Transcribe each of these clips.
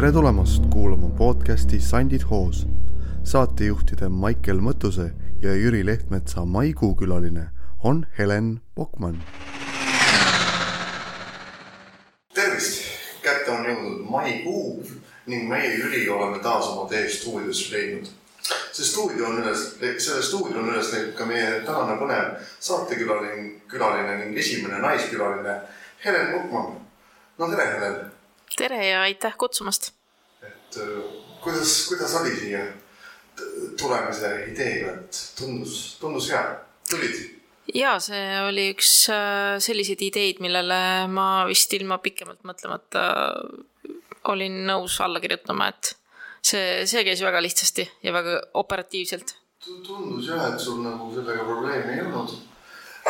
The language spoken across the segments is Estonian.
tere tulemast kuulama podcasti Sandid hoos. saatejuhtide Maicel Mõttuse ja Jüri Lehtmetsa maikuu külaline on Helen Bokman. tervist, kätte on jõudnud maikuu ning meie Jüriga oleme taas oma tee stuudiosse leidnud. see stuudio on üles, selle stuudio on üles leidnud ka meie tänane põnev saatekülaline, külaline ning esimene naiskülaline Helen Bokman. no tere, Helen tere ja aitäh kutsumast. Et äh, kuidas, kuidas oli siia tulemise ideega, et tundus, tundus hea, tulid? ja see oli üks äh, selliseid ideid, millele ma vist ilma pikemalt mõtlemata olin nõus alla kirjutama, et see, see käis väga lihtsasti ja väga operatiivselt. tundus jah, et sul nagu sellega probleemi ei olnud.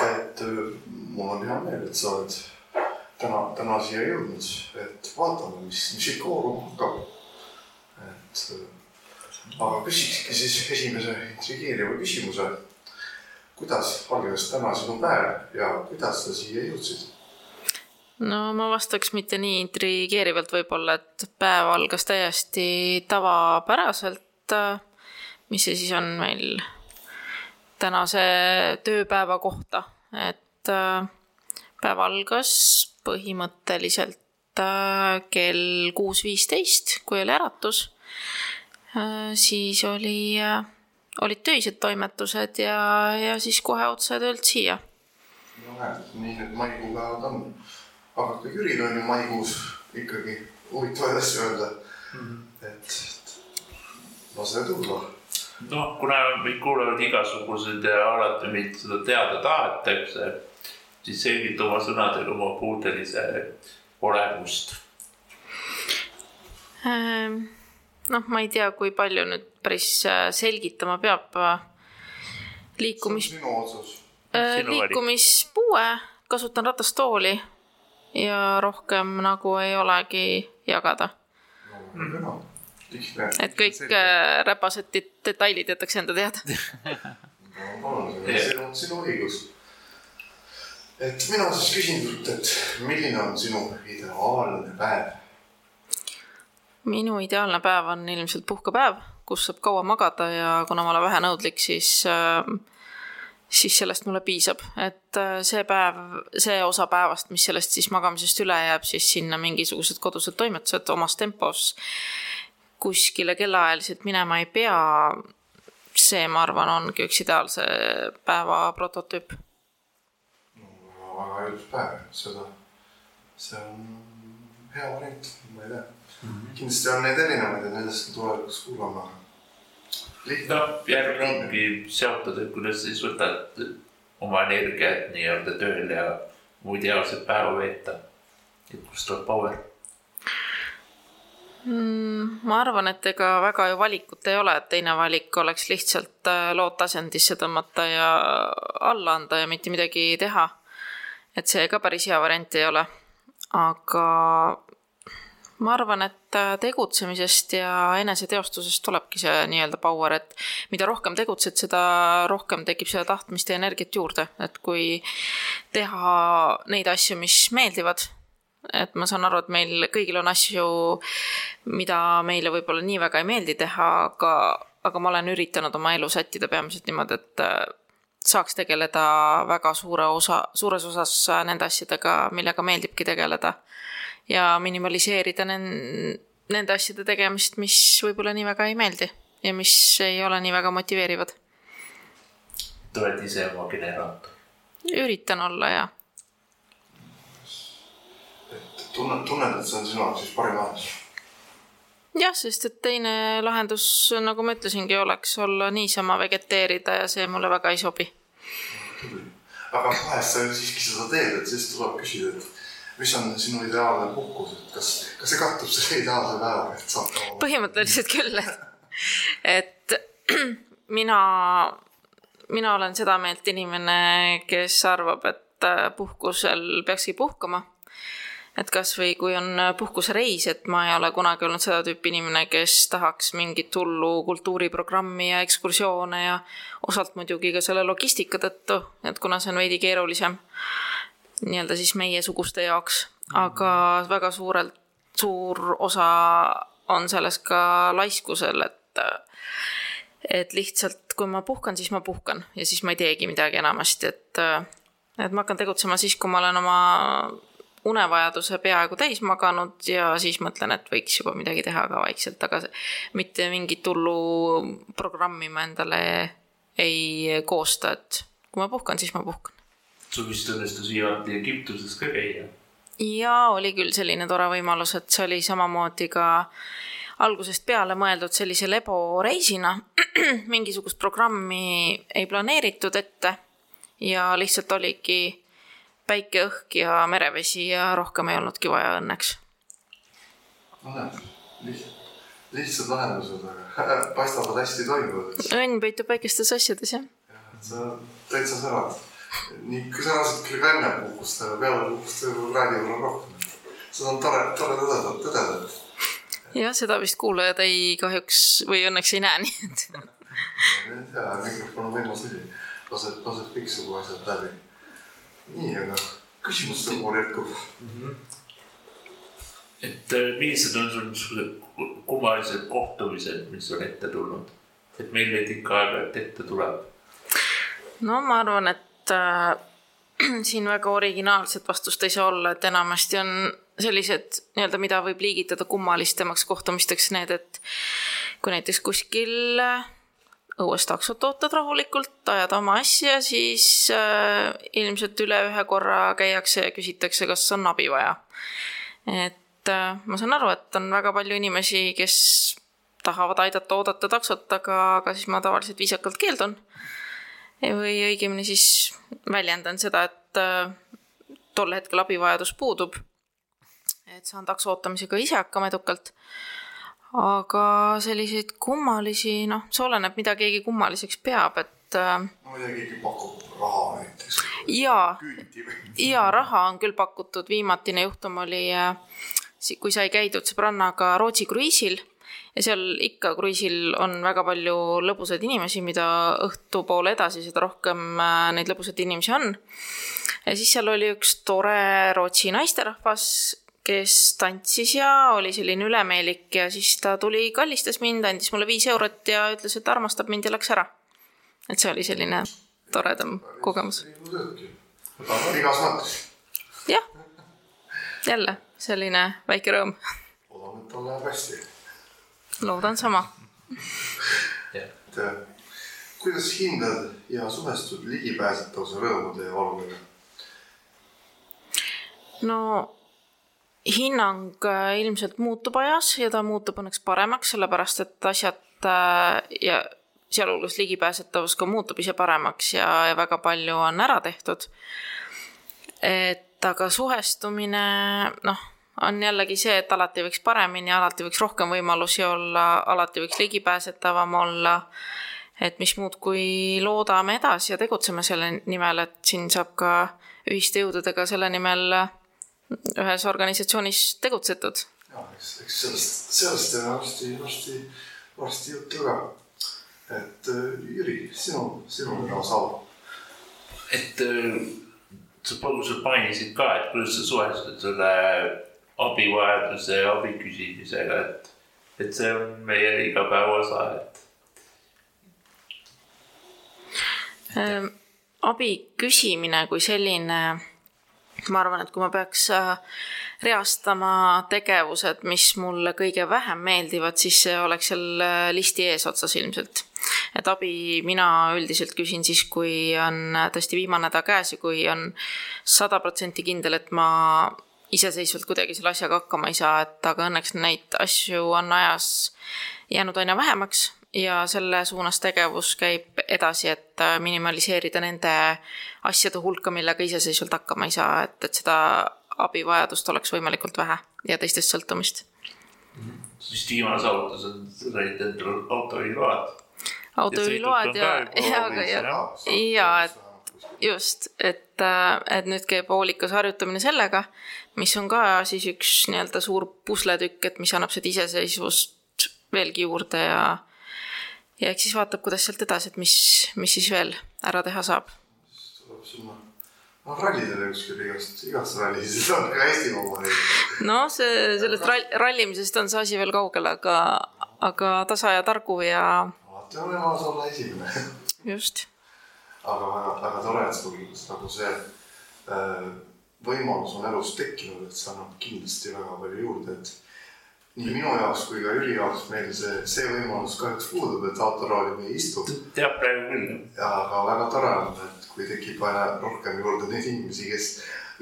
et äh, mul on hea meel, et sa oled täna, täna siia jõudnud, et vaatame, mis, mis siit kooruma hakkab. Aga küsikski siis esimese intrigeeriva küsimuse. kuidas algas täna sinu päev ja kuidas sa siia jõudsid? no ma vastaks mitte nii intrigeerivalt võib-olla, et päev algas täiesti tavapäraselt. mis see siis on meil tänase tööpäeva kohta, et päev algas põhimõtteliselt äh, kell kuus viisteist, kui oli äratus, siis oli, äh, olid töised toimetused ja, ja siis kohe otse töölt siia. no näed, nii need maikuupäevad on. aga ka Jüril on ju maikuus ikkagi huvitavaid asju öelda mm. -hmm. et lase tulla noh, kuna meid kuulavad igasugused ja alati meid seda teada tahetakse siis selgita oma sõnadega oma puudelise olemust. Ähm, noh, ma ei tea, kui palju nüüd päris äh, selgitama peab. liikumis. sinu otsus. Äh, liikumispuue, kasutan ratastooli ja rohkem nagu ei olegi jagada no,. et kõik. Äh, räpased detailid jätaks enda teada no palun, see on sinu, sinu õigus et mina siis küsin sult, et milline on sinu ideaalne päev? Minu ideaalne päev on ilmselt puhkepäev, kus saab kaua magada ja kuna ma olen vähenõudlik, siis äh, siis sellest mulle piisab, et äh, see päev, see osa päevast, mis sellest siis magamisest üle jääb, siis sinna mingisugused kodused toimetused omas tempos kuskile kellaajaliselt minema ei pea. see, ma arvan, ongi üks ideaalse päeva prototüüp väga ilus päev, seda, see on hea variant, ma ei tea. Kindlasti on neid erinevaid ja nendest tulevikus kuulame. noh, järg ongi seotud, et kuidas siis võtad oma energiat nii-öelda tööl ja mu ideaalset päeva veeta. et kust tuleb power mm,? ma arvan, et ega väga ju valikut ei ole, et teine valik oleks lihtsalt äh, lood asendisse tõmmata ja alla anda ja mitte midagi teha et see ka päris hea variant ei ole. aga ma arvan, et tegutsemisest ja eneseteostusest tulebki see nii-öelda power, et mida rohkem tegutsed, seda rohkem tekib seda tahtmist ja energiat juurde, et kui teha neid asju, mis meeldivad, et ma saan aru, et meil kõigil on asju, mida meile võib-olla nii väga ei meeldi teha, aga, aga ma olen üritanud oma elu sättida peamiselt niimoodi, et saaks tegeleda väga suure osa, suures osas nende asjadega, millega meeldibki tegeleda. Ja minimaliseerida nen-, nende asjade tegemist, mis võib-olla nii väga ei meeldi ja mis ei ole nii väga motiveerivad. Te olete ise oma generaator? üritan olla, jaa. et tunned, tunned, et see on sinu jaoks siis parim lahendus? jah, sest et teine lahendus, nagu ma ütlesingi, oleks olla niisama vegeteerida ja see mulle väga ei sobi. aga vahest sa ju siiski seda teed, et siis tuleb küsida, et mis on sinu ideaalne puhkus, et kas, kas see kattub selle ideaalse päevaga, et saad ka põhimõtteliselt küll, et, et mina, mina olen seda meelt inimene, kes arvab, et puhkusel peakski puhkama et kasvõi kui on puhkusereis, et ma ei ole kunagi olnud seda tüüpi inimene, kes tahaks mingit hullu kultuuriprogrammi ja ekskursioone ja osalt muidugi ka selle logistika tõttu, et kuna see on veidi keerulisem nii-öelda siis meiesuguste jaoks, aga väga suurelt, suur osa on selles ka laiskusel, et et lihtsalt kui ma puhkan, siis ma puhkan ja siis ma ei teegi midagi enamasti, et et ma hakkan tegutsema siis, kui ma olen oma unevajaduse peaaegu täis maganud ja siis mõtlen, et võiks juba midagi teha ka vaikselt, aga mitte mingit hullu programmi ma endale ei koosta, et kui ma puhkan, siis ma puhkan. Sul vist õnnestus viimati Egiptuses ka käia? jaa, oli küll selline tore võimalus, et see oli samamoodi ka algusest peale mõeldud sellise leboreisina. mingisugust programmi ei planeeritud ette ja lihtsalt oligi päike, õhk ja merevesi ja rohkem ei olnudki vaja õnneks. no näed, lihtsalt, lihtsad lahendused, aga paistavad hästi toimivad. õnn peitub väikestes asjades, jah. jah, et sa täitsa särad. Nii särasid küll ka enne puhkust, aga peale puhkust võib-olla räägi võib-olla rohkem. seda on tore, tore tõdeda, tõdeda, jah, seda vist kuulajad ei kahjuks või õnneks ei näe, nii et. ja mikrofon on võimas asi, laseb, laseb kõiksugu asjad läbi nii, aga küsimuste voor jätkub mm. -hmm. et millised on sul niisugused kummalised kohtumised, mis on ette tulnud? et meil neid ikka aeg-ajalt ette tuleb. no ma arvan, et äh, siin väga originaalset vastust ei saa olla, et enamasti on sellised nii-öelda, mida võib liigitada kummalistemaks kohtumisteks need, et kui näiteks kuskil äh, õues taksot ootad rahulikult, ajad oma asja, siis äh, ilmselt üle ühe korra käiakse ja küsitakse, kas on abi vaja. et äh, ma saan aru, et on väga palju inimesi, kes tahavad aidata oodata taksot, aga, aga siis ma tavaliselt viisakalt keeldun. Või õigemini siis väljendan seda, et äh, tol hetkel abivajadus puudub. et saan takso ootamisega ise hakkama edukalt aga selliseid kummalisi, noh, see oleneb, mida keegi kummaliseks peab, et äh,. no tea, keegi pakub raha näiteks. jaa, jaa, raha on küll pakutud, viimatine juhtum oli äh,, kui sai käidud sõbrannaga Rootsi kruiisil ja seal ikka kruiisil on väga palju lõbusaid inimesi, mida õhtupoole edasi, seda rohkem äh, neid lõbusaid inimesi on. ja siis seal oli üks tore Rootsi naisterahvas, kes tantsis ja oli selline ülemeelik ja siis ta tuli, kallistas mind, andis mulle viis eurot ja ütles, et armastab mind ja läks ära. et see oli selline toredam kogemus. igas mõttes. jah, jälle selline väike rõõm. loodame, et tal läheb hästi. Loodan sama. et kuidas hindad ja suhestud ligipääsetavuse rõõmude ja valudega? no hinnang äh, ilmselt muutub ajas ja ta muutub õnneks paremaks, sellepärast et asjad äh, ja sealhulgas ligipääsetavus ka muutub ise paremaks ja, ja väga palju on ära tehtud. et aga suhestumine, noh, on jällegi see, et alati võiks paremini, alati võiks rohkem võimalusi olla, alati võiks ligipääsetavam olla. et mis muud, kui loodame edasi ja tegutseme selle nimel, et siin saab ka ühiste jõududega selle nimel ühes organisatsioonis tegutsetud. ja eks, eks sellest, sellest teeme varsti, varsti, varsti juttu ka. et äh, Jüri, sinu, sinu täna saab. et äh, sa põgusalt mainisid ka, et kuidas sa suhestud selle abivajaduse ja abi küsimisega, et, et see on meie igapäevaosa, et ähm,. abi küsimine kui selline ma arvan, et kui ma peaks äh, reastama tegevused, mis mulle kõige vähem meeldivad, siis see oleks seal äh, listi eesotsas ilmselt. et abi mina üldiselt küsin siis, kui on tõesti viimane häda käes ja kui on sada protsenti kindel, et ma iseseisvalt kuidagi selle asjaga hakkama ei saa, et aga õnneks neid asju on ajas jäänud aina vähemaks ja selle suunas tegevus käib edasi, et äh, minimaliseerida nende asjade hulka, millega iseseisvalt hakkama ei saa, et, et seda abivajadust oleks võimalikult vähe ja teistest sõltumist. vist viimane saavutus on said endale autojuhiload. autojuhiload ja, ja, aga ja, ja, et just, et, äh, et nüüd käib hoolikas harjutamine sellega, mis on ka siis üks nii-öelda suur pusletükk, et mis annab seda iseseisvust veelgi juurde ja ja eks siis vaatab, kuidas sealt edasi, et mis, mis siis veel ära teha saab. tuleb sinna no rallid oli kuskil igast, igast rallisid on ka oma neid. no see, sellest rall-, rallimisest on see asi veel kaugel, aga, aga tasa ja targu ja alati on võimalus olla esimene. just. Aga väga, väga tore, et sul nagu see äh, võimalus on elus tekkinud, et see annab kindlasti väga palju juurde, et nii minu jaoks kui ka Jüri jaoks meil see, see võimalus kahjuks puudub, et autorooli me ei istu. teab praegu küll. aga väga tore on, et kui tekib aina rohkem juurde neid inimesi, kes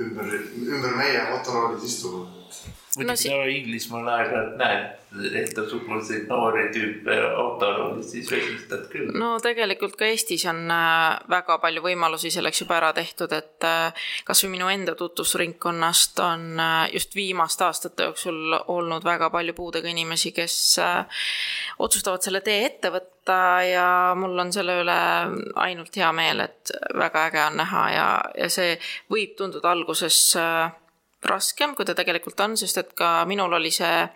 ümber, ümber meie autoroolis istuvad. No muidugi si- no, Inglismaal aeg-ajalt näed endasuguseid noori tüüpe autoroolis, siis vesistad küll. no tegelikult ka Eestis on äh, väga palju võimalusi selleks juba ära tehtud, et äh, kasvõi minu enda tutvusringkonnast on äh, just viimaste aastate jooksul olnud väga palju puudega inimesi, kes otsustavad selle tee ette võtta ja mul on selle üle ainult hea meel, et väga äge on näha ja, ja see võib tunduda alguses äh, raskem, kui ta tegelikult on, sest et ka minul oli see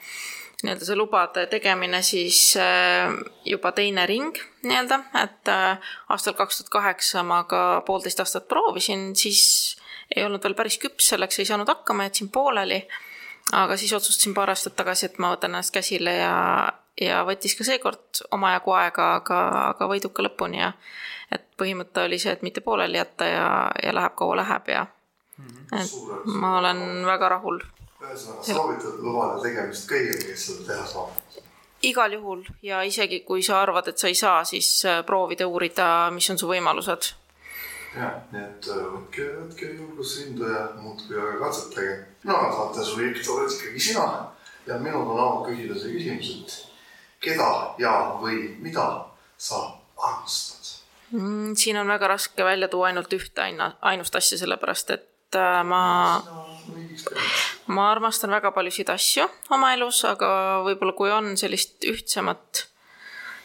nii-öelda see lubade tegemine siis äh, juba teine ring nii-öelda, et äh, aastal kaks tuhat kaheksa ma ka poolteist aastat proovisin, siis ei olnud veel päris küps selleks, ei saanud hakkama, jätsin pooleli. aga siis otsustasin paar aastat tagasi, et ma võtan ennast käsile ja, ja võttis ka seekord omajagu aega, aga, aga võiduka lõpuni ja et põhimõte oli see, et mitte pooleli jätta ja, ja läheb kaua läheb ja et ma olen väga rahul ühesõnaga soovitad lubade tegemist kõigile, kes seda teha saavad. igal juhul ja isegi kui sa arvad, et sa ei saa, siis äh, proovida uurida, mis on su võimalused. jah, nii et äh, võtke, võtke julgus rindu ja muudkui aga katsetage. no saate subjekt oled ikkagi sina ja minul on au küsida see küsimus, et keda ja, või mida sa armastad? Mm, siin on väga raske välja tuua ainult ühte aina, ainust asja, sellepärast et äh, ma, ma armastan väga paljusid asju oma elus, aga võib-olla kui on sellist ühtsemat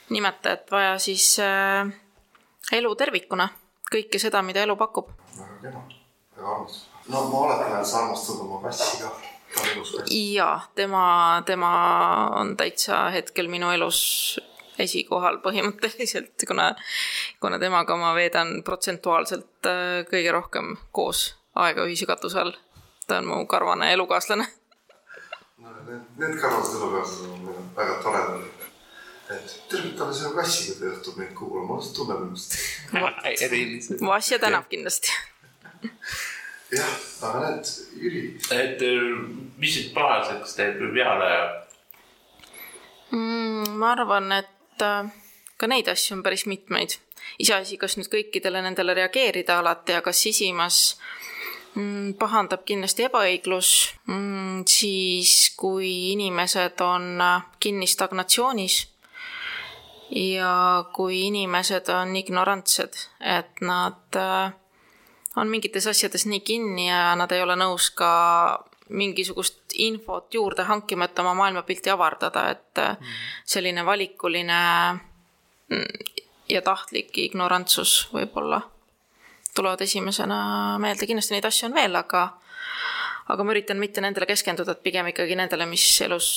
nimetajat vaja, siis äh, elu tervikuna, kõike seda, mida elu pakub. väga kena, väga armas. no ma oletan, et sa armastad oma kassi ka, ta on ilus kass. ja tema, tema on täitsa hetkel minu elus esikohal põhimõtteliselt, kuna, kuna temaga ma veedan protsentuaalselt äh, kõige rohkem koos aega ühise katuse all. ta on mu karvane elukaaslane. no need, need karvased elukaaslased on meil väga toredad. et tervitame sinu kassi, kui ta juhtub meid kuulama, siis tunneb ennast. erilised. mu asja tänab kindlasti. jah, aga näed, Jüri, et äh, mis sind pahaseks teeb peale mm,? ma arvan, et äh, ka neid asju on päris mitmeid. iseasi, kas nüüd kõikidele nendele reageerida alati, aga sisimas mm, pahandab kindlasti ebaõiglus. Mm,, siis kui inimesed on äh, kinni stagnatsioonis ja kui inimesed on ignorantsed, et nad äh, on mingites asjades nii kinni ja nad ei ole nõus ka mingisugust infot juurde hankima, et oma maailmapilti avardada, et äh, selline valikuline mm, ja tahtlik ignorantsus võib-olla tulevad esimesena meelde, kindlasti neid asju on veel, aga aga ma üritan mitte nendele keskenduda, et pigem ikkagi nendele, mis elus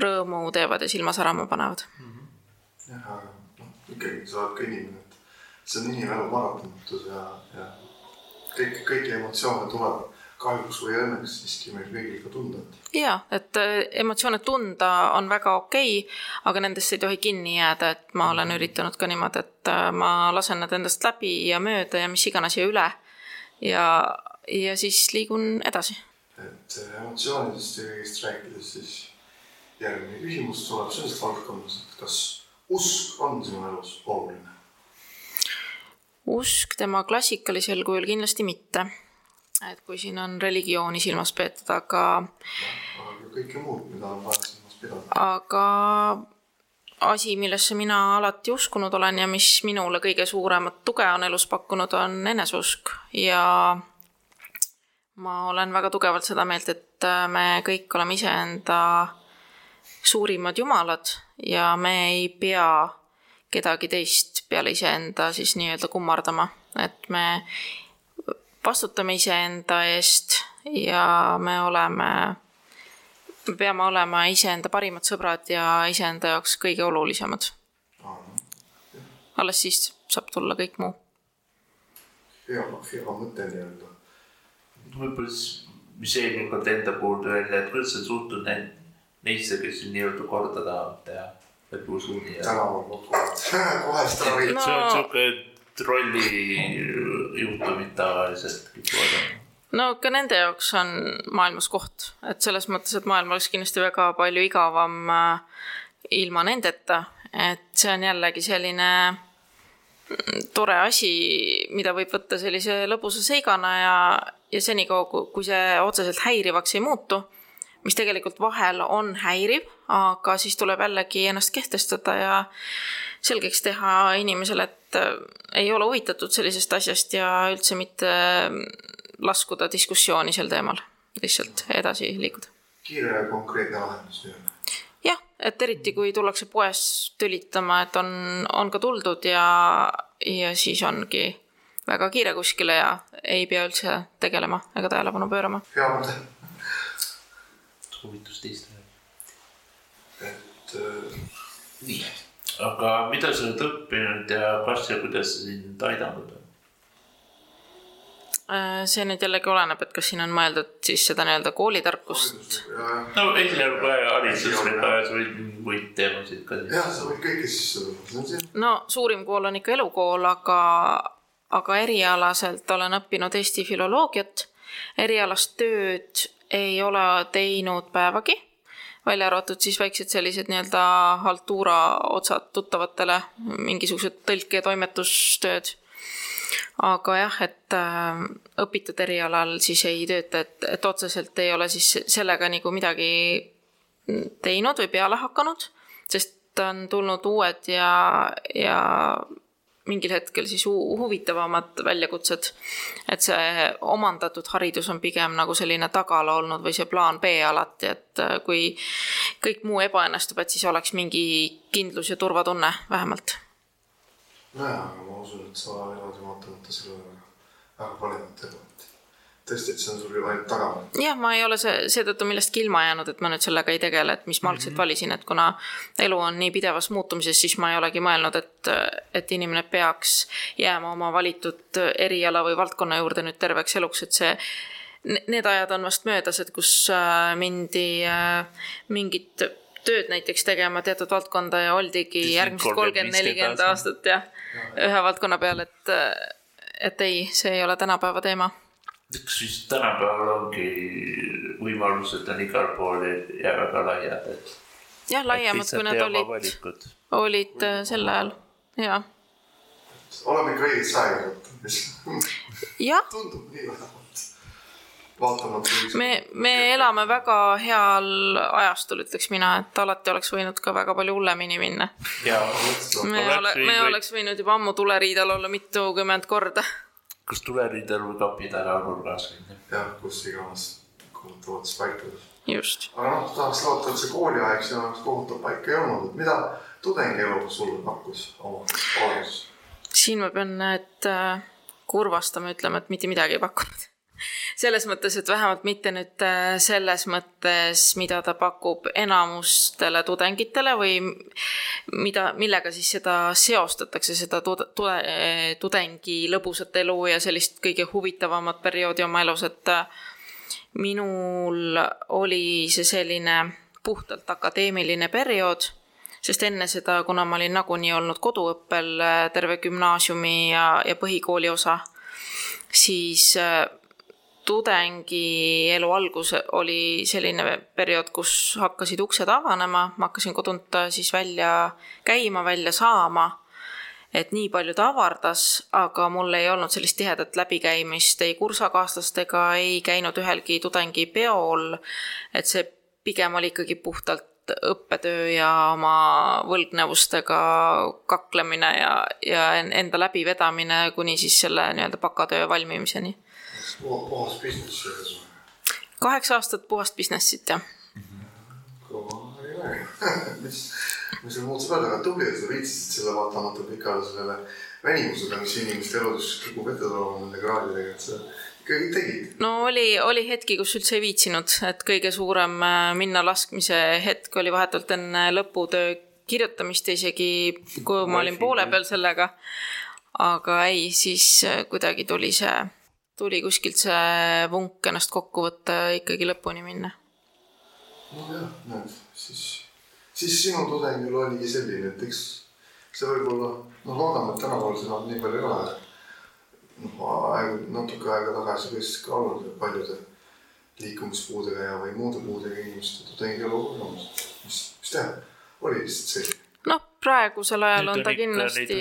rõõmu teevad ja silma särama panevad. jah, aga noh, ikkagi sa oled ka inimene, et see on inimelu paratamatus ja, ja kõik, kõiki emotsioone tuleb kahjuks või õnneks siiski meil kõigil ka tunda, jaa, et äh, emotsioone tunda on väga okei okay,, aga nendest ei tohi kinni jääda, et ma olen üritanud ka niimoodi, et äh, ma lasen nad endast läbi ja mööda ja mis iganes ja üle. ja, ja siis liigun edasi. et emotsioonidest ja kõigest rääkides, siis järgmine küsimus tuleb sellest valdkonnast, et kas usk on sinu elus oluline? usk tema klassikalisel kujul kindlasti mitte. Et kui siin on religiooni silmas peetud, aga, kõike muud, mida on vaja silmas pidada. aga asi, millesse mina alati uskunud olen ja mis minule kõige suuremat tuge on elus pakkunud, on eneseusk ja ma olen väga tugevalt seda meelt, et me kõik oleme iseenda suurimad jumalad ja me ei pea kedagi teist peale iseenda siis nii-öelda kummardama, et me vastutame iseenda eest ja me oleme, me peame olema iseenda parimad sõbrad ja iseenda jaoks kõige olulisemad. alles siis saab tulla kõik muu. hea, hea mõte nii-öelda võib-olla siis, mis eelmine kord enda puhul tuli välja, et kuidas sa suhtud neid, neisse, kes nii-öelda korda tahavad teha tänaval pakuvad kohest ravi see on siuke trollijuhtumid tavaliselt kipuvad olema. no ka nende jaoks on maailmas koht, et selles mõttes, et maailm oleks kindlasti väga palju igavam äh, ilma nendeta, et see on jällegi selline mm, tore asi, mida võib võtta sellise lõbusa seigana ja, ja senikaua, kui see otseselt häirivaks ei muutu, mis tegelikult vahel on häiriv, aga siis tuleb jällegi ennast kehtestada ja selgeks teha inimesele, et äh, ei ole huvitatud sellisest asjast ja üldse mitte äh, laskuda diskussiooni sel teemal, lihtsalt edasi liikuda. kiire ja konkreetne lahendus nii-öelda. jah, et eriti kui tullakse poes tülitama, et on, on ka tuldud ja, ja siis ongi väga kiire kuskile ja ei pea üldse tegelema ega tähelepanu pöörama. hea mõte, soovitus teistele. et äh, nii, aga mida sa oled õppinud ja kas ja kuidas see sind aidanud on? Äh, see nüüd jällegi oleneb, et kas siin on mõeldud siis seda nii-öelda koolitarkust. no esialgu haridusega ja sa võid muid teemasid ka siis. jah, sa võid kõike sisse no suurim kool on ikka elukool, aga, aga erialaselt olen õppinud Eesti filoloogiat. erialast tööd ei ole teinud päevagi, välja arvatud siis väiksed sellised nii-öelda haltuura otsad tuttavatele, mingisugused tõlke- ja toimetustööd. aga jah, et äh, õpitud erialal siis ei tööta, et, et otseselt ei ole siis sellega nagu midagi teinud või peale hakanud, sest on tulnud uued ja, ja mingil hetkel siis hu- huvitavamad väljakutsed. et see omandatud haridus on pigem nagu selline tagala olnud või see plaan B alati, et äh, kui kõik muu ebaõnnestub, et siis oleks mingi kindlus ja turvatunne vähemalt. nojah, aga ma usun, et sa elad ju vaatamata sellele väga, väga põnevat elu, et tõesti, et see on sul ju ainult tagamaa. jah, ma ei ole see, seetõttu millestki ilma jäänud, et ma nüüd sellega ei tegele, et mis ma algselt valisin, et kuna elu on nii pidevas muutumises, siis ma ei olegi mõelnud, et, et inimene peaks jääma oma valitud eriala või valdkonna juurde nüüd terveks eluks, et see Need ajad on vast möödas, et kus äh, mindi äh, mingit tööd näiteks tegema teatud valdkonda ja oldigi järgmised 30, kolmkümmend, nelikümmend 50 aastat jah, ühe valdkonna peale, et, et ei, see ei ole tänapäeva teema eks siis tänapäeval ongi võimalused on igal pool ja väga laiad, et. jah, laiemad kui need olid, olid äh, sel ajal, jaa. oleme saega võtnud, mis tundub nii vähemalt. vaatamata. me, me elame väga heal ajastul, ütleks mina, et alati oleks võinud ka väga palju hullemini minna. ja me Oleks ole, me oleks võinud juba ammu tuleriidal olla mitukümmend korda. Kas tuleriidel või kapi taga nurgas jah, kus iganes kohutavates paikades. just. aga noh, tahaks loota, et see kooliaeg sinu jaoks kohutav paik ei olnud, et mida tudengielu sulle pakkus oma olemuses? siin ma pean nüüd äh, kurvastama, ütlema, et mitte midagi ei pakkunud. Selles mõttes, et vähemalt mitte nüüd äh, selles mõttes, mida ta pakub enamustele tudengitele või mida, millega siis seda seostatakse, seda tude, tude, tudengi lõbusat elu ja sellist kõige huvitavamat perioodi oma elus, et äh, minul oli see selline puhtalt akadeemiline periood sest enne seda, kuna ma olin nagunii olnud koduõppel äh, terve gümnaasiumi ja, ja põhikooli osa, siis tudengielu algus oli selline periood, kus hakkasid uksed avanema, ma hakkasin kodunt siis välja käima, välja saama, et nii palju ta avardas, aga mul ei olnud sellist tihedat läbikäimist ei kursakaaslastega, ei käinud ühelgi tudengipeol, et see pigem oli ikkagi puhtalt õppetöö ja oma võlgnevustega kaklemine ja, ja en- enda läbivedamine kuni siis selle nii-öelda bakatöö valmimiseni. Puhas business ühesõnaga. kaheksa aastat puhast business'it, jah. kõva ei ole. mis, mis sul muud sõbrad, aga tubli, et sa viitsisid selle vaatamata pikale sellele venimusele, mis inimeste elus kipub ette tulema nende kraadidega, et sa ikkagi tegid. no oli, oli hetki, kus üldse ei viitsinud, et kõige suurem äh, minnalaskmise hetk oli vahetult enne lõputöö kirjutamist ja isegi kui ma olin poole peal sellega. aga ei, siis äh, kuidagi tuli see tuli kuskilt see vunk ennast kokku võtta ja ikkagi lõpuni minna. nojah, näed, siis, siis sinu tudengil oligi selline, et eks see võib-olla, no loodame, et tänapäeval seda nii palju ei ole. noh, aeg, natuke aega tagasi võis ka olla paljude liikumispuudega ja, või muude puudega inimeste tudengi elu olemas. mis, mis teha, oli lihtsalt noh, praegusel ajal on ta kindlasti,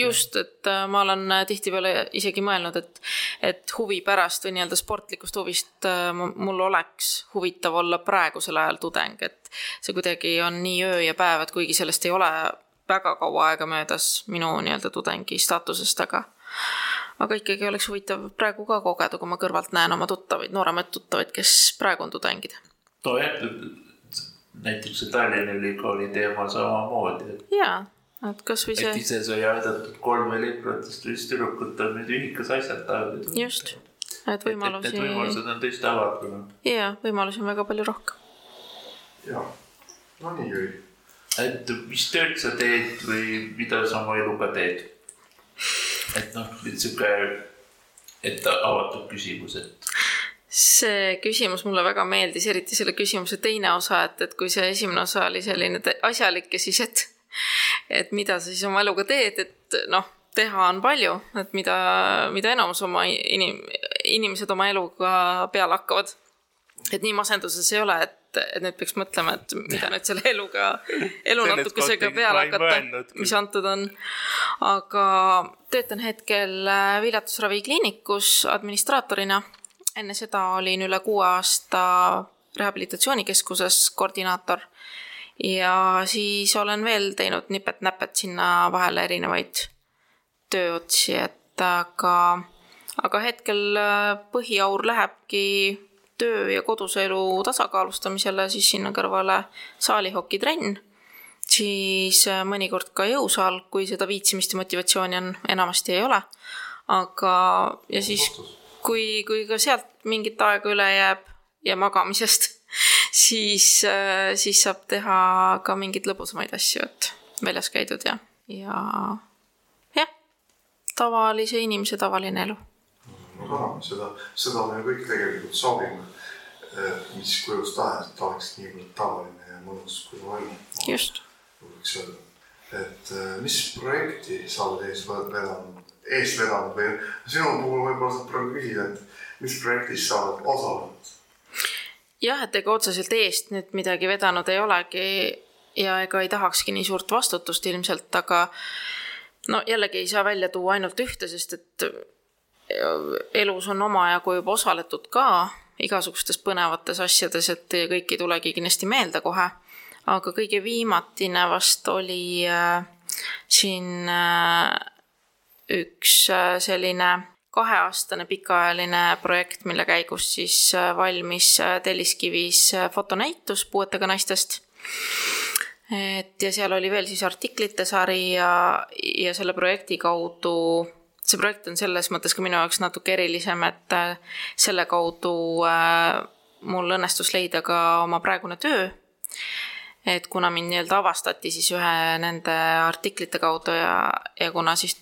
just, et äh, ma olen äh, tihtipeale isegi mõelnud, et, et huvi pärast või nii-öelda sportlikust huvist äh, mul oleks huvitav olla praegusel ajal tudeng, et see kuidagi on nii öö ja päev, et kuigi sellest ei ole väga kaua aega möödas minu nii-öelda tudengi staatusest, aga aga ikkagi oleks huvitav praegu ka kogeda, kui ma kõrvalt näen oma tuttavaid, nooremaid tuttavaid, kes praegu on tudengid. nojah, näiteks see Tallinna Ülikooli teema samamoodi, et. jaa, et kasvõi see. et ise sai aidatud kolme liikmetest vist tüdrukut on nüüd ühikas asjatanud. just, et võimalusi. Need võimalused on tõesti avatud. jaa, võimalusi on väga palju rohkem. jaa, no nii Jüri. et mis tööd sa teed või mida sa oma eluga teed? et noh, sihuke, et avatud küsimus, et see küsimus mulle väga meeldis, eriti selle küsimuse teine osa, et, et kui see esimene osa oli selline asjalik ja siis, et, et mida sa siis oma eluga teed, et noh, teha on palju, et mida, mida enamus oma inim-, inimesed oma eluga peale hakkavad. et nii masenduses ei ole, et, et nüüd peaks mõtlema, et mida nüüd selle eluga, elu natukesega peale hakata, mis antud on. aga töötan hetkel viljatusravikliinikus administraatorina enne seda olin üle kuue aasta rehabilitatsioonikeskuses koordinaator ja siis olen veel teinud nipet-näpet sinna vahele erinevaid tööotsi, et aga, aga hetkel äh, põhiaur lähebki töö ja koduse elu tasakaalustamisele, siis sinna kõrvale saalihokitrenn, siis äh, mõnikord ka jõusaal, kui seda viitsimist ja motivatsiooni on, enamasti ei ole. aga, ja siis kui, kui ka sealt mingit aega üle jääb ja magamisest, siis, äh, siis saab teha ka mingeid lõbusamaid asju, et väljas käidud ja, ja jah, tavalise inimese tavaline elu. no tore, seda, seda me kõik tegelikult soovime, mis kujus tahes, et oleks niivõrd tavaline ja mõnus kui võimalik. just. võiks öelda, et äh, mis projekti sa oled ees vedanud eest vedanud või sinu puhul võib-olla saab praegu küsida, et mis projektis sa oled osalenud? jah, et ega otseselt eest nüüd midagi vedanud ei olegi ja ega ei tahakski nii suurt vastutust ilmselt, aga no jällegi ei saa välja tuua ainult ühte, sest et elus on omajagu juba osaletud ka igasugustes põnevates asjades, et kõik ei tulegi kindlasti meelde kohe. Aga kõige viimatine vast oli äh, siin äh, üks äh, selline kaheaastane pikaajaline projekt, mille käigus siis valmis Telliskivis fotonäitus puuetega naistest. et ja seal oli veel siis artiklite sari ja, ja selle projekti kaudu, see projekt on selles mõttes ka minu jaoks natuke erilisem, et selle kaudu mul õnnestus leida ka oma praegune töö et kuna mind nii-öelda avastati siis ühe nende artiklite kaudu ja, ja kuna siis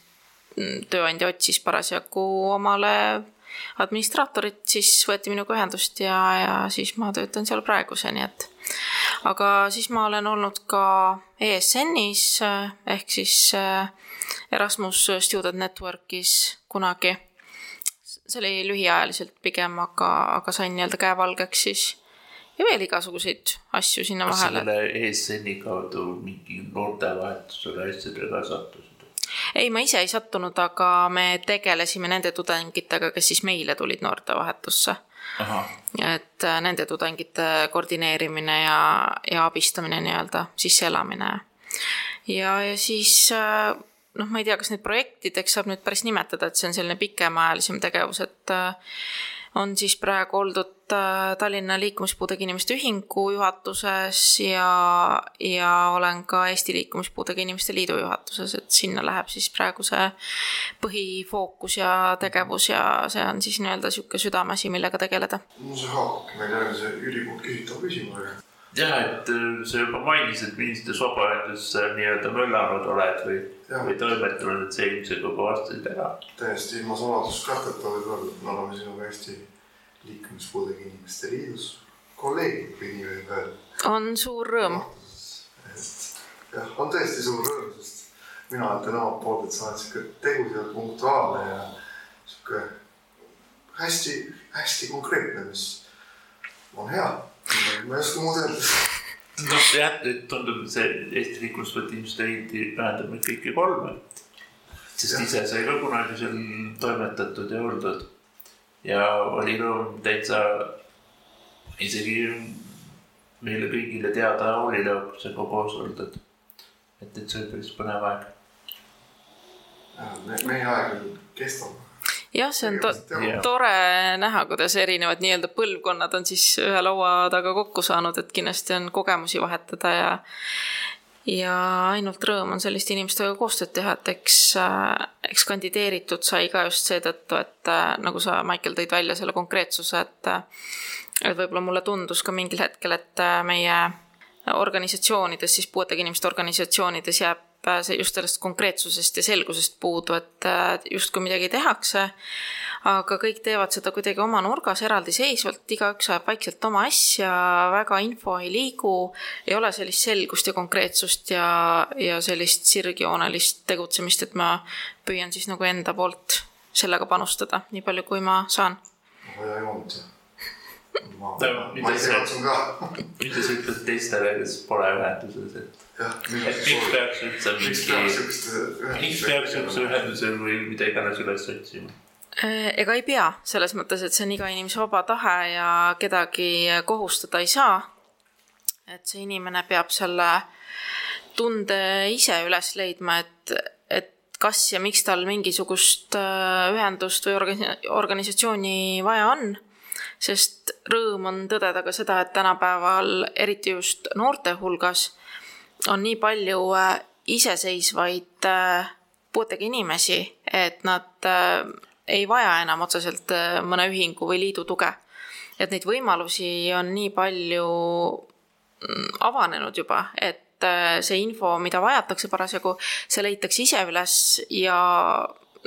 tööandja otsis parasjagu omale administraatorit, siis võeti minuga ühendust ja, ja siis ma töötan seal praeguseni, et aga siis ma olen olnud ka ESN-is ehk siis äh, Erasmus Student Networkis kunagi. see oli lühiajaliselt pigem, aga, aga sain nii-öelda käevalgeks siis ja veel igasuguseid asju sinna vahele. kas selle ESN-i kaudu mingi noortevahetusele asjadega sattus? ei, ma ise ei sattunud, aga me tegelesime nende tudengitega, kes siis meile tulid noortevahetusse. et äh, nende tudengite koordineerimine ja, ja abistamine nii-öelda, sisseelamine. ja, ja siis äh, noh, ma ei tea, kas neid projektideks saab nüüd päris nimetada, et see on selline pikemaajalisem tegevus, et äh, on siis praegu oldud Tallinna Liikumispuudega Inimeste Ühingu juhatuses ja, ja olen ka Eesti Liikumispuudega Inimeste Liidu juhatuses, et sinna läheb siis praegu see põhifookus ja tegevus ja see on siis nii-öelda niisugune südameasi, millega tegeleda. no see haakubki meil järgmise ülipoolt küsitava küsimusega. jah, et äh, sa juba mainisid, millistes vabaühenduses nii-öelda möllanud oled või, või toimetanud, et see ilmselt kogu vastasid ära. täiesti ilma saladuskatteta võib öelda, et me oleme sinuga Eesti Liikumispuudega Inimeste Liidus kolleegid, võib öelda. on suur rõõm. et jah, on tõesti suur rõõm, sest mina ütlen omalt poolt, et sa oled sihuke tegus ja punktuaalne ja sihuke hästi-hästi konkreetne, mis on hea. ma ei oska muud öelda. noh, jah, tundub, et see Eesti Inimeste Liit ühendab meid kõiki kolme. sest Jah. ise sai ka kunagi seal toimetatud ja oldud. Ja oli rõõm täitsa isegi meile kõigile teada Auli Leokusega koos oldud. et, et see oli päris põnev aeg. meie aeg kestab. jah, see on to Jah. tore näha, kuidas erinevad nii-öelda põlvkonnad on siis ühe laua taga kokku saanud, et kindlasti on kogemusi vahetada ja ja ainult rõõm on selliste inimestega koostööd teha, et eks, eks kandideeritud sai ka just seetõttu, et äh, nagu sa, Maicel, tõid välja selle konkreetsuse, et äh, et võib-olla mulle tundus ka mingil hetkel, et äh, meie organisatsioonides, siis puuetega inimeste organisatsioonides jääb äh, see just sellest konkreetsusest ja selgusest puudu, et äh, justkui midagi tehakse, aga kõik teevad seda kuidagi oma nurgas eraldiseisvalt, igaüks ajab vaikselt oma asja, väga info ei liigu, ei ole sellist selgust ja konkreetsust ja, ja sellist sirgjoonelist tegutsemist, et ma püüan siis nagu enda poolt sellega panustada, nii palju kui ma saan. hoia joont ja. ma, ma ise see- katsun ka. mida sa ütled teistele, kes pole ühenduses, et, et miks peaks üldse mingi, miks peaks üldse ühenduse või mida iganes üles otsima? Äh, ega ei pea, selles mõttes, et see on iga inimese vaba tahe ja kedagi kohustada ei saa. et see inimene peab selle tunde ise üles leidma, et, et kas ja miks tal mingisugust äh, ühendust või organi- organisatsiooni vaja on. sest rõõm on tõdeda ka seda, et tänapäeval, eriti just noorte hulgas, on nii palju äh, iseseisvaid äh, puuetega inimesi, et nad äh, ei vaja enam otseselt mõne ühingu või liidu tuge. et neid võimalusi on nii palju mm, avanenud juba, et see info, mida vajatakse parasjagu, see leitakse ise üles ja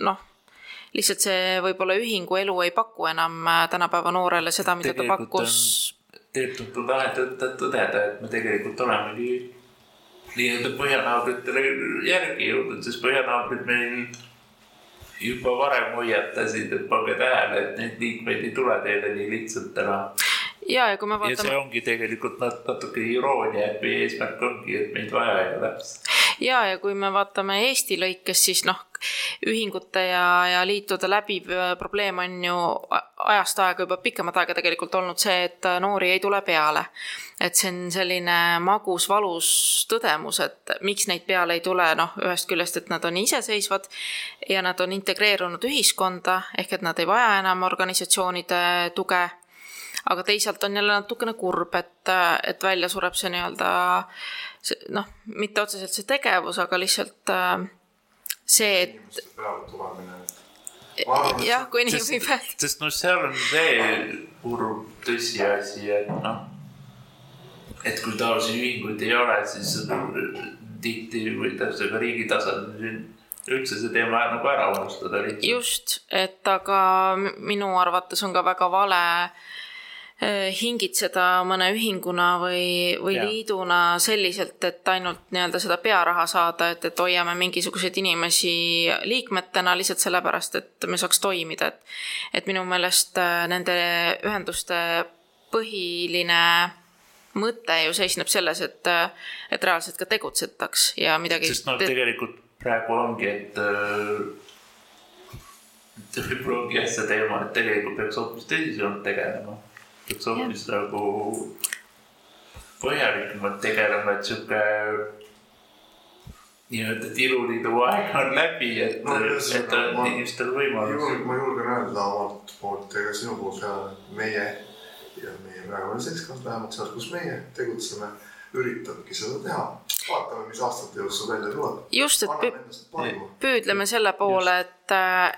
noh, lihtsalt see võib-olla ühingu elu ei paku enam tänapäeva noorele seda, mida ta Tegelikult pakkus. tegelikult lahe tõde- tõdeda, et me tegelikult olemegi nii-öelda põhjanaabritele järgi jõudnud, sest põhjanaabrid meil juba varem hoiatasid, et pange tähele, et neid liikmeid ei tule teile nii lihtsalt ära. ja, ja kui me ja vaatame see ongi tegelikult nat- natuke iroonia, et meie eesmärk ongi, et meid vaja ei oleks. ja, ja kui me vaatame Eesti lõikes, siis noh, ühingute ja, ja liitude läbiv äh, probleem on ju ajast aega juba pikemat aega tegelikult olnud see, et äh, noori ei tule peale. et see on selline magus-valus tõdemus, et miks neid peale ei tule, noh, ühest küljest, et nad on iseseisvad ja nad on integreerunud ühiskonda, ehk et nad ei vaja enam organisatsioonide tuge aga teisalt on jälle natukene kurb, et, et välja sureb see nii-öelda noh, mitte otseselt see tegevus, aga lihtsalt äh, see, et et jah, kui nii võib öelda. sest noh, seal on see kurb tõsiasi, et noh, et kui taolisi ühinguid ei ole, siis tihti võidakse ka riigi tasandil üldse see teema nagu ära unustada lihtsalt. just, et aga minu arvates on ka väga vale eh, hingitseda mõne ühinguna või, või Jaa. liiduna selliselt, et ainult nii-öelda seda pearaha saada, et, et hoiame mingisuguseid inimesi liikmetena lihtsalt sellepärast, et me saaks toimida, et et minu meelest eh, nende ühenduste põhiline mõte ju seisneb selles, et, et reaalselt ka tegutsetaks ja midagi sest noh, tegelikult praegu ongi, et äh, võib-olla ongi jah see teema, et tegelikult peaks hoopis tõsisemalt tegelema. Peaks hoopis nagu põhjalikumalt tegelema, et sihuke nii-öelda tiluliidu aeg on läbi, et No et on inimestel ma võimalus. ma julgen öelda omalt poolt ega sinu poolt ka, meie ja meie praegune seltskond, vähemalt seal, kus meie tegutseme, üritabki seda teha. vaatame, mis aastate jooksul välja tuleb. just, et püüdleme selle poole, et,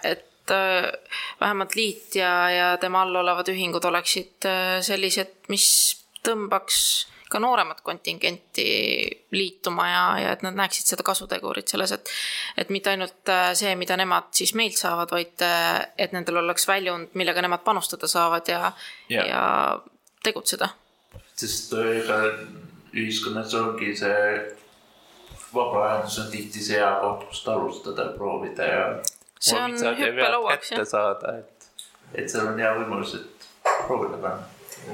et äh, vähemalt liit ja, ja tema all olevad ühingud oleksid äh, sellised, mis tõmbaks ka nooremat kontingenti liituma ja, ja et nad näeksid seda kasutegurit selles, et et mitte ainult äh, see, mida nemad siis meilt saavad, vaid äh, et nendel oleks väljund, millega nemad panustada saavad ja, ja, ja tegutseda. sest ega ühiskonnas ongi see vabaühendus on tihti see hea koht, kust alustada, proovida ja. See on hüppelauaks jah. saada, et, et seal on hea võimalus, et proovida panna.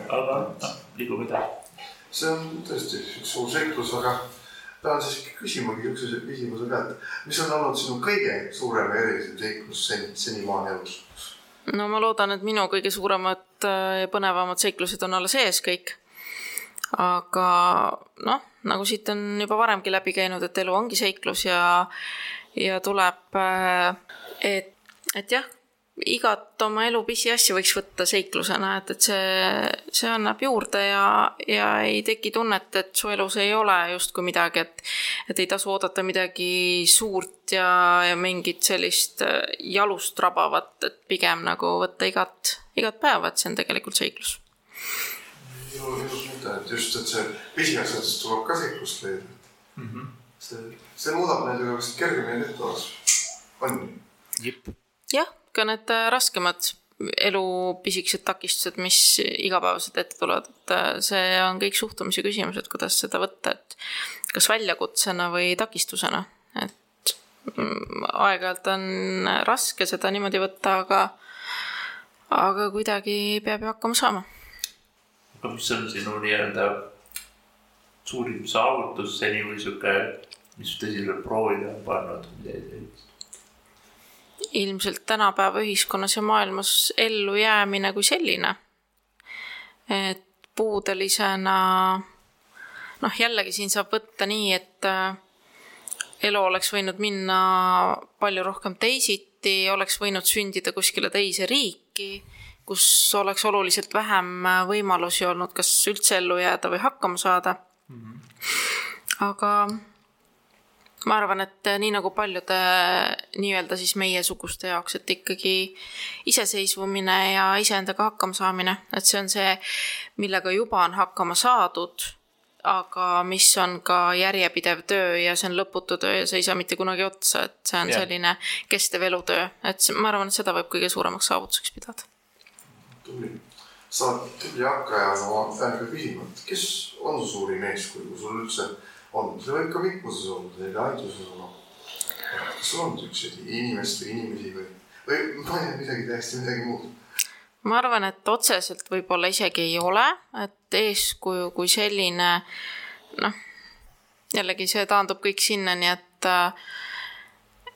aga noh, liigub edasi. see on tõesti üks suur seiklus, aga tahan siis küsimagi niisuguse küsimuse ka, et mis on olnud sinu kõige suurem ja erilisem seiklus seni, senimaani elus? no ma loodan, et minu kõige suuremad äh, ja põnevamad seiklused on alles ees kõik. aga noh nagu siit on juba varemgi läbi käinud, et elu ongi seiklus ja, ja tuleb, äh, et, et jah, igat oma elu pisiasja võiks võtta seiklusena, et, et see, see annab juurde ja, ja ei teki tunnet, et su elus ei ole justkui midagi, et, et ei tasu oodata midagi suurt ja, ja mingit sellist äh, jalust rabavat, et pigem nagu võtta igat, igat päeva, et see on tegelikult seiklus just mitte, et just, et see pisiasjadest tuleb ka seiklust leida mm. -hmm. See, see muudab nendega vist kergemini tehtavaks, on. Ju? jah, ka need äh, raskemad elu pisikesed takistused, mis igapäevaselt ette tulevad, et äh, see on kõik suhtumise küsimus, et kuidas seda võtta, et kas väljakutsena või takistusena, et mm, aeg-ajalt on raske seda niimoodi võtta, aga aga kuidagi peab ju hakkama saama. Aga mis on sinu nii-öelda suurim saavutus seni või sihuke, mis tõsiselt proovile on pannud, midagi sellist? ilmselt tänapäeva ühiskonnas ja maailmas ellujäämine kui selline. et puudelisena, noh, jällegi siin saab võtta nii, et äh, elu oleks võinud minna palju rohkem teisiti, oleks võinud sündida kuskile teise riiki kus oleks oluliselt vähem äh, võimalusi olnud kas üldse ellu jääda või hakkama saada mm. -hmm. aga ma arvan, et äh, nii nagu paljude nii-öelda siis meiesuguste jaoks, et ikkagi iseseisvumine ja iseendaga hakkama saamine, et see on see, millega juba on hakkama saadud, aga mis on ka järjepidev töö ja see on lõputu töö ja see ei saa mitte kunagi otsa, et see on yeah. selline kestev elutöö, et ma arvan, et seda võib kõige suuremaks saavutuseks pidada tubli. sa oled tubli hakkaja, aga ma pean ikka küsima, et kes on su suurim eeskuju, kui sul üldse on, see võib ka mitmuses olla, selline haiguses olla. kas sul on siukseid inimest või inimesi või, või ma ei tea, midagi täiesti midagi muud? ma arvan, et otseselt võib-olla isegi ei ole, et eeskuju kui selline noh, jällegi see taandub kõik sinnani, et äh,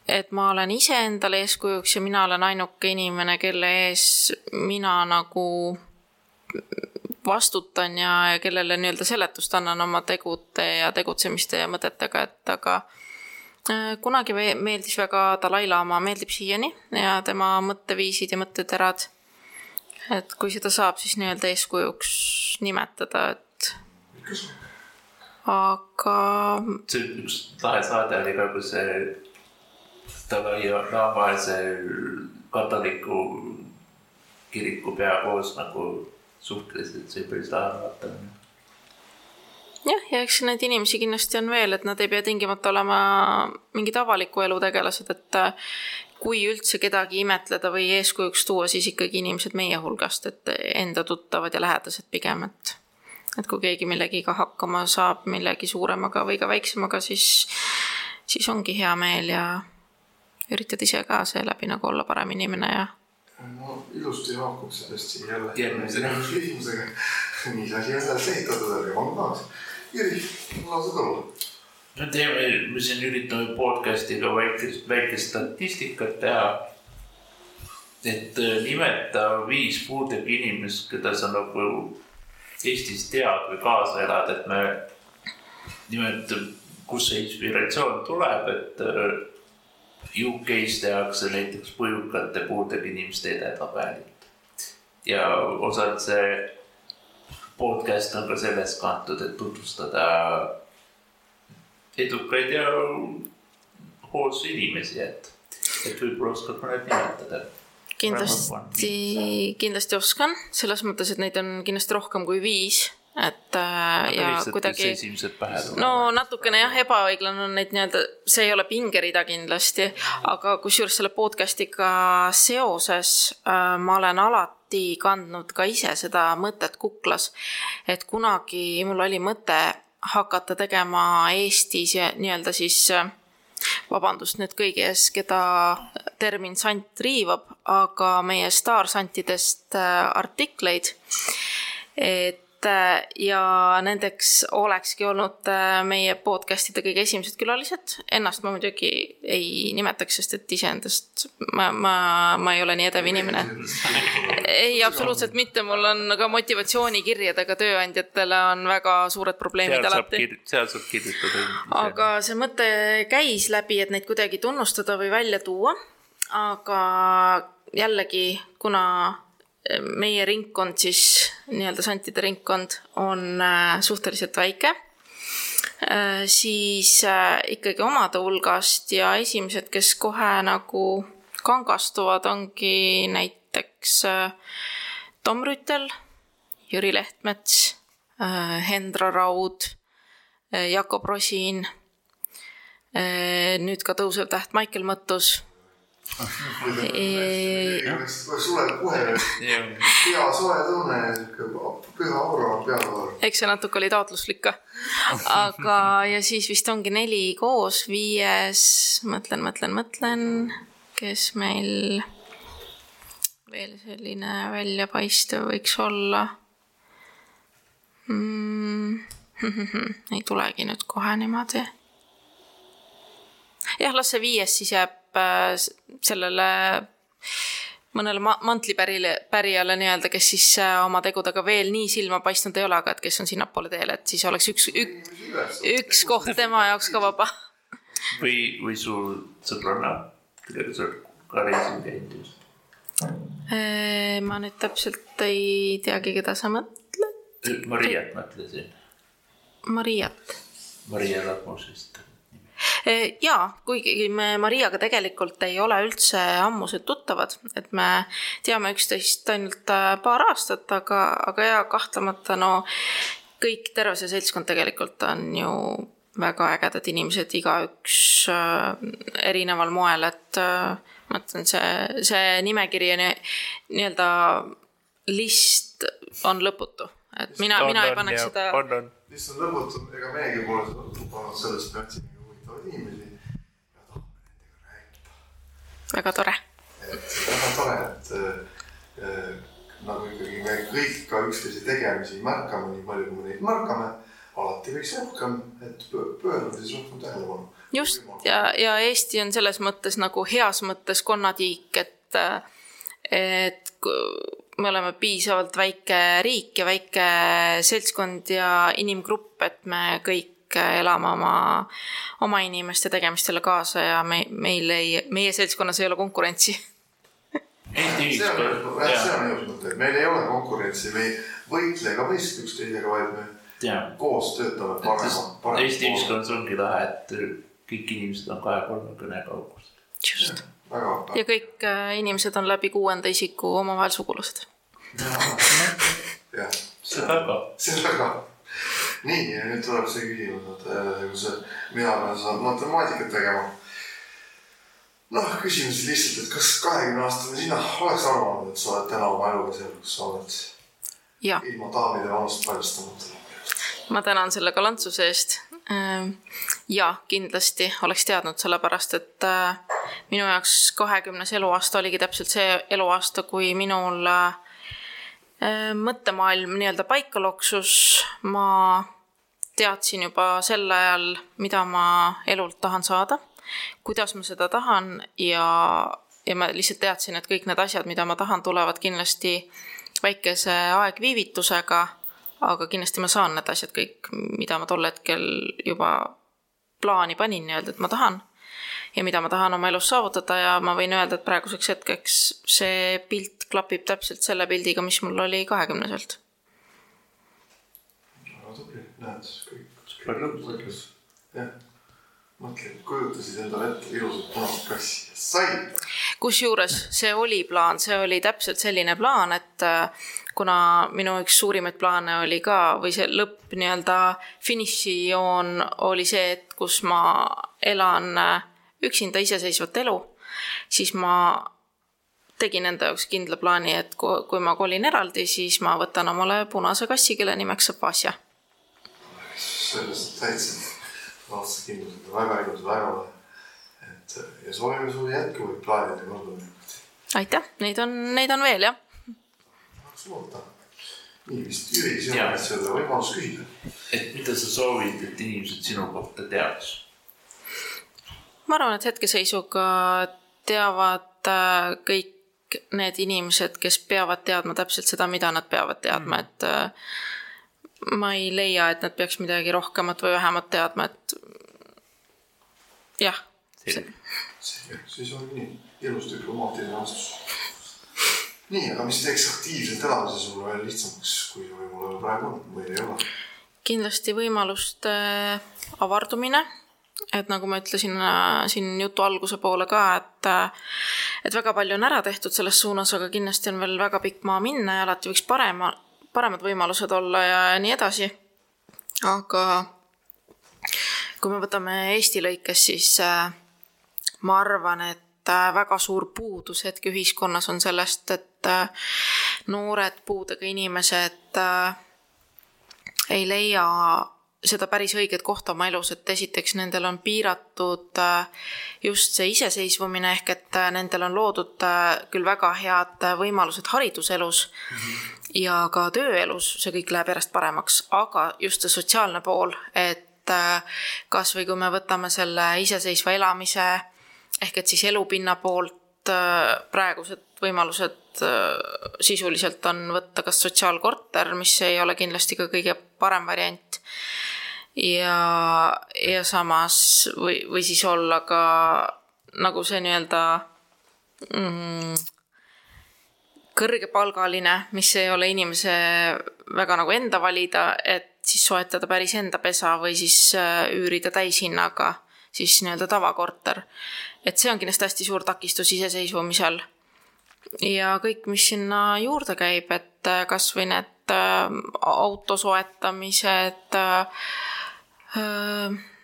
et ma olen iseendale eeskujuks ja mina olen ainuke inimene, kelle ees mina nagu vastutan ja, ja kellele nii-öelda seletust annan oma tegude ja tegutsemiste ja mõtetega, et aga äh, kunagi meeldis väga Dalai-laama, meeldib siiani ja tema mõtteviisid ja mõtteterad. et kui seda saab siis nii-öelda eeskujuks nimetada, et aga. see üks lahe saade oli ka, kus see Dalai-laama see katoliku kiriku pea koos nagu päris lahe vaatamine. jah, ja eks neid inimesi kindlasti on veel, et nad ei pea tingimata olema mingid avaliku elu tegelased, et äh, kui üldse kedagi imetleda või eeskujuks tuua, siis ikkagi inimesed meie hulgast, et enda tuttavad ja lähedased pigem, et et kui keegi millegiga hakkama saab, millegi suuremaga või ka väiksemaga, siis, siis ongi hea meel ja üritad ise ka seeläbi nagu olla parem inimene ja? No ilusti haakub sellest siin jälle järgmise küsimusega. nii see asi on üles ehitatud, aga ma tahaks. Jüri, lause turul. no teeme, me siin üritame podcast'iga väikest, väikest statistikat teha. et äh, nimeta viis puudega inimest, keda sa nagu Eestis tead või kaasa elad, et me nimelt, kust see inspiratsioon tuleb, et äh, UK-s tehakse näiteks põjukate puudega inimeste edetabelit. ja osalt see podcast on ka sellest kantud, et tutvustada edukaid ja hoolsa inimesi, et, et võib-olla oskad mõned nimetada. Kindlasti, kindlasti oskan, selles mõttes, et neid on kindlasti rohkem kui viis et äh, ja kuidagi no natukene jah, ebaõiglane on neid nii-öelda, see ei ole pingerida kindlasti, aga kusjuures selle podcast'iga seoses äh, ma olen alati kandnud ka ise seda mõtet kuklas, et kunagi mul oli mõte hakata tegema Eestis ja nii-öelda siis äh, vabandust nüüd kõigi ees, keda termin sant riivab, aga meie staarsantidest äh, artikleid. et ja nendeks olekski olnud äh, meie podcast'ide kõige esimesed külalised. Ennast ma muidugi ei nimetaks, sest et iseendast ma, ma, ma ei ole nii edev inimene. ei, absoluutselt mitte, mul on ka motivatsioonikirjadega tööandjatele on väga suured probleemid seal alati seal saab kirjutada. aga see mõte käis läbi, et neid kuidagi tunnustada või välja tuua. aga jällegi, kuna meie ringkond siis, nii-öelda santide ringkond on äh, suhteliselt väike, siis äh, ikkagi omade hulgast ja esimesed, kes kohe nagu kangastuvad, ongi näiteks äh, Tom Rüütel, Jüri Lehtmets, Hendra Raud, Jakob Rosin, nüüd ka tõusev täht Maicel Mõttus. Kohe hea soe tunne, püha aura peal. eks see natuke oli taotluslik ka. aga, ja siis vist ongi neli koos, viies, mõtlen, mõtlen, mõtlen, kes meil veel selline väljapaistev võiks olla mm. ei tulegi nüüd kohe niimoodi. jah, las see viies siis jääb äh, s- sellele mõnele ma-, mantlipärile, pärijale nii-öelda, kes siis äh, oma tegudega veel nii silma paistnud ei ole, aga et kes on sinnapoole teel, et siis oleks üks, üks, üks koht tema jaoks ka vaba. või, või su sõbranna, kellega sa oled ka reisil käinud just. Äh, ma nüüd täpselt ei teagi, keda sa mõtled. Mariat mõtlesin, Mariat. Maria Ladmusest. jaa, kuigi me Mariaga tegelikult ei ole üldse ammused tuttavad, et me teame üksteist ainult äh, paar aastat, aga, aga jaa, kahtlemata no kõik, terve see seltskond tegelikult on ju väga ägedad inimesed, igaüks äh, erineval moel, et äh, ma ütlen, see, see nimekiri ja nii- nii-öelda list on lõputu, et mina, mina ei paneks seda on, on. lihtsalt lõputu, ega meiegi pole lubanud sellest, huvitavaid inimesi ja tahame nendega rääkida. väga tore. et väga tore, et äh, nagu ikkagi me kõik ka üksteise tegemisi märkame nii palju, kui me neid märkame. alati võiks rohkem, et pö- pöörame siis rohkem tähelepanu. just ja, ja Eesti on selles mõttes nagu heas mõttes konnatiik, et, et me oleme piisavalt väike riik ja väike seltskond ja inimgrupp, et me kõik elame oma, oma inimeste tegemistele kaasa ja me, meil ei, meie seltskonnas ei ole konkurentsi. Eesti see on, ühiskond, see on ilus mõte, et meil ei ole konkurentsi, me ei võitle ega võistle üksteisega, vaid me jah. koos töötame parema, parema. Eesti ühiskonnas ongi lahe, et kõik inimesed on kahe-kolme kõne kaugusel. just. ja kõik äh, inimesed on läbi kuuenda isiku omavahel sugulased. jah, seda ka. seda ka. nii, ja nüüd tuleb see küsimus, et äh, kui sa, mina pean seda matemaatikat tegema. noh, küsimus lihtsalt, et kas kahekümne aastane sina oleks arvanud, et sa oled täna oma eluga seal, kus sa oled ilma daamide vanust paljastamata? ma tänan selle galantsuse eest. ja kindlasti oleks teadnud, sellepärast et äh, minu jaoks kahekümnes eluaasta oligi täpselt see eluaasta, kui minul äh, mõttemaailm nii-öelda paika loksus. ma teadsin juba sel ajal, mida ma elult tahan saada, kuidas ma seda tahan ja, ja ma lihtsalt teadsin, et kõik need asjad, mida ma tahan, tulevad kindlasti väikese aegviivitusega, aga kindlasti ma saan need asjad kõik, mida ma tol hetkel juba plaani panin nii-öelda, et ma tahan ja mida ma tahan oma elus saavutada ja ma võin öelda, et praeguseks hetkeks see pilt klapib täpselt selle pildiga, mis mul oli kahekümneselt. väga tubli, näed, kõik. Super lõbus. jah, mõtle, kujutasid endale ette ilusat punast kassi, sai. Kusjuures see oli plaan, see oli täpselt selline plaan, et äh, kuna minu üks suurimaid plaane oli ka või see lõpp nii-öelda finišijoon oli see, et kus ma elan äh, üksinda iseseisvat elu, siis ma tegin enda jaoks kindla plaani, et kui, ma kolin eraldi, siis ma võtan omale punase kassi, kelle nimeks saab Vasja. sellest täitsa vastuskindlused ja väga ilus, väga. Et ja soovime sulle jätkuvaid plaanide kordamist. aitäh, neid on, neid on veel jah. tahaks loota. nii vist, Jüri, sina oled selle võimalus küsida. et mida sa soovid, et inimesed sinu kohta teaks? ma arvan, et hetkeseisuga teavad äh, kõik need inimesed, kes peavad teadma täpselt seda, mida nad peavad teadma, et äh, ma ei leia, et nad peaks midagi rohkemat või vähemat teadma, et jah, selge. selge, siis on nii, ilus diplomaatiline vastus. nii, aga mis teeks aktiivselt elamise sulle veel lihtsamaks, kui võib-olla praegu on või ei ole? kindlasti võimaluste avardumine, et nagu ma ütlesin äh, siin jutu alguse poole ka, et äh, et väga palju on ära tehtud selles suunas, aga kindlasti on veel väga pikk maa minna ja alati võiks parema, paremad võimalused olla ja nii edasi. aga kui me võtame Eesti lõikes, siis äh, ma arvan, et äh, väga suur puudus hetke ühiskonnas on sellest, et äh, noored puudega inimesed äh, ei leia seda päris õiget kohta oma elus, et esiteks nendel on piiratud just see iseseisvumine ehk et nendel on loodud küll väga head võimalused hariduselus ja ka tööelus, see kõik läheb järjest paremaks, aga just see sotsiaalne pool, et äh, kas või kui me võtame selle iseseisva elamise ehk et siis elupinna poolt äh, praegused võimalused äh, sisuliselt on võtta kas sotsiaalkorter, mis ei ole kindlasti ka kõige parem variant, ja, ja samas või, või siis olla ka nagu see nii-öelda mm, kõrgepalgaline, mis ei ole inimese väga nagu enda valida, et siis soetada päris enda pesa või siis äh, üürida täishinnaga siis nii-öelda tavakorter. Et see on kindlasti hästi suur takistus iseseisvumisel ja kõik, mis sinna juurde käib, et äh, kas või need äh, auto soetamised äh,,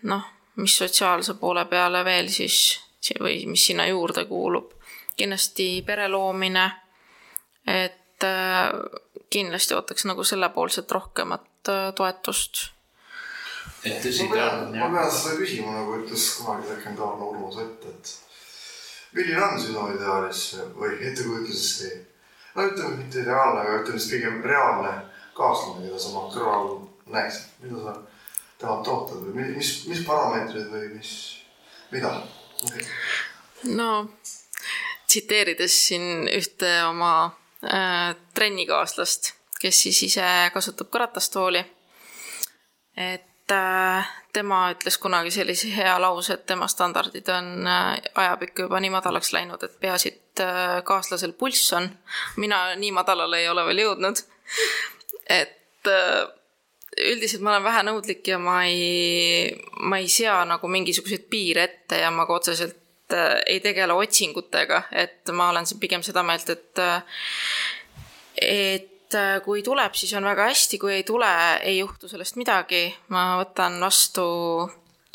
noh, mis sotsiaalse poole peale veel siis si- või mis sinna juurde kuulub. kindlasti pere loomine, et kindlasti ootaks nagu sellepoolset rohkemat toetust. Et tõsi ta on ma pean seda küsima, nagu ütles kunagi legendaarne Urmas Vett, et milline on sinu ideaalis või ettekujutluses teie, no ütleme mitte ideaalne, aga ütleme siis pigem reaalne kaaslane, keda sa oma kõrval näeksid, mida sa temalt ootad või mi- mis, mis parameetrid või mis, mida? no tsiteerides siin ühte oma äh, trennikaaslast, kes siis ise kasutab ka ratastooli, et äh, tema ütles kunagi sellise hea lause, et tema standardid on äh, ajapikku juba nii madalaks läinud, et peaasi, et äh, kaaslasel pulss on. mina nii madalale ei ole veel jõudnud. et üldiselt ma olen vähenõudlik ja ma ei, ma ei sea nagu mingisuguseid piire ette ja ma ka otseselt ei tegele otsingutega, et ma olen pigem seda meelt, et äh, et äh, kui tuleb, siis on väga hästi, kui ei tule, ei juhtu sellest midagi. ma võtan vastu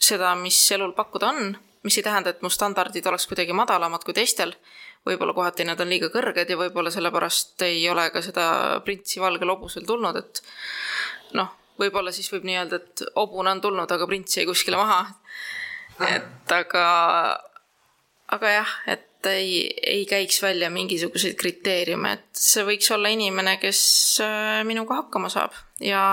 seda, mis elul pakkuda on, mis ei tähenda, et mu standardid oleks kuidagi madalamad kui teistel. võib-olla kohati nad on liiga kõrged ja võib-olla sellepärast ei ole ka seda printsi valgel hobusel tulnud, et noh, võib-olla siis võib nii öelda, et hobune on tulnud, aga prints jäi kuskile maha. et aga, aga jah, et ei, ei käiks välja mingisuguseid kriteeriume, et see võiks olla inimene, kes äh, minuga hakkama saab ja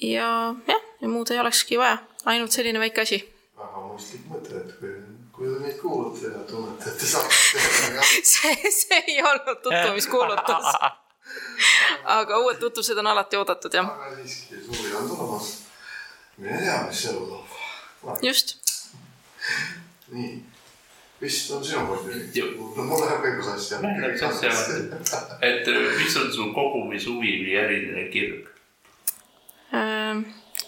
ja jah, ja muud ei olekski vaja, ainult selline väike asi. väga mõistlik mõte, et kui, kui te meid kuulate ja tunnete, et te teha see, see ei olnud tutvumiskuulutus. aga uued tutvused on alati oodatud, jah. aga siiski suvi on tulemas. mine tea, mis elu toob. just, nii, vist on sinu kord Ju- Jüri. mul läheb kõik sassi. Läheb sassi, et äh, mis on su kogumishuvi või eriline kirg? Ehm,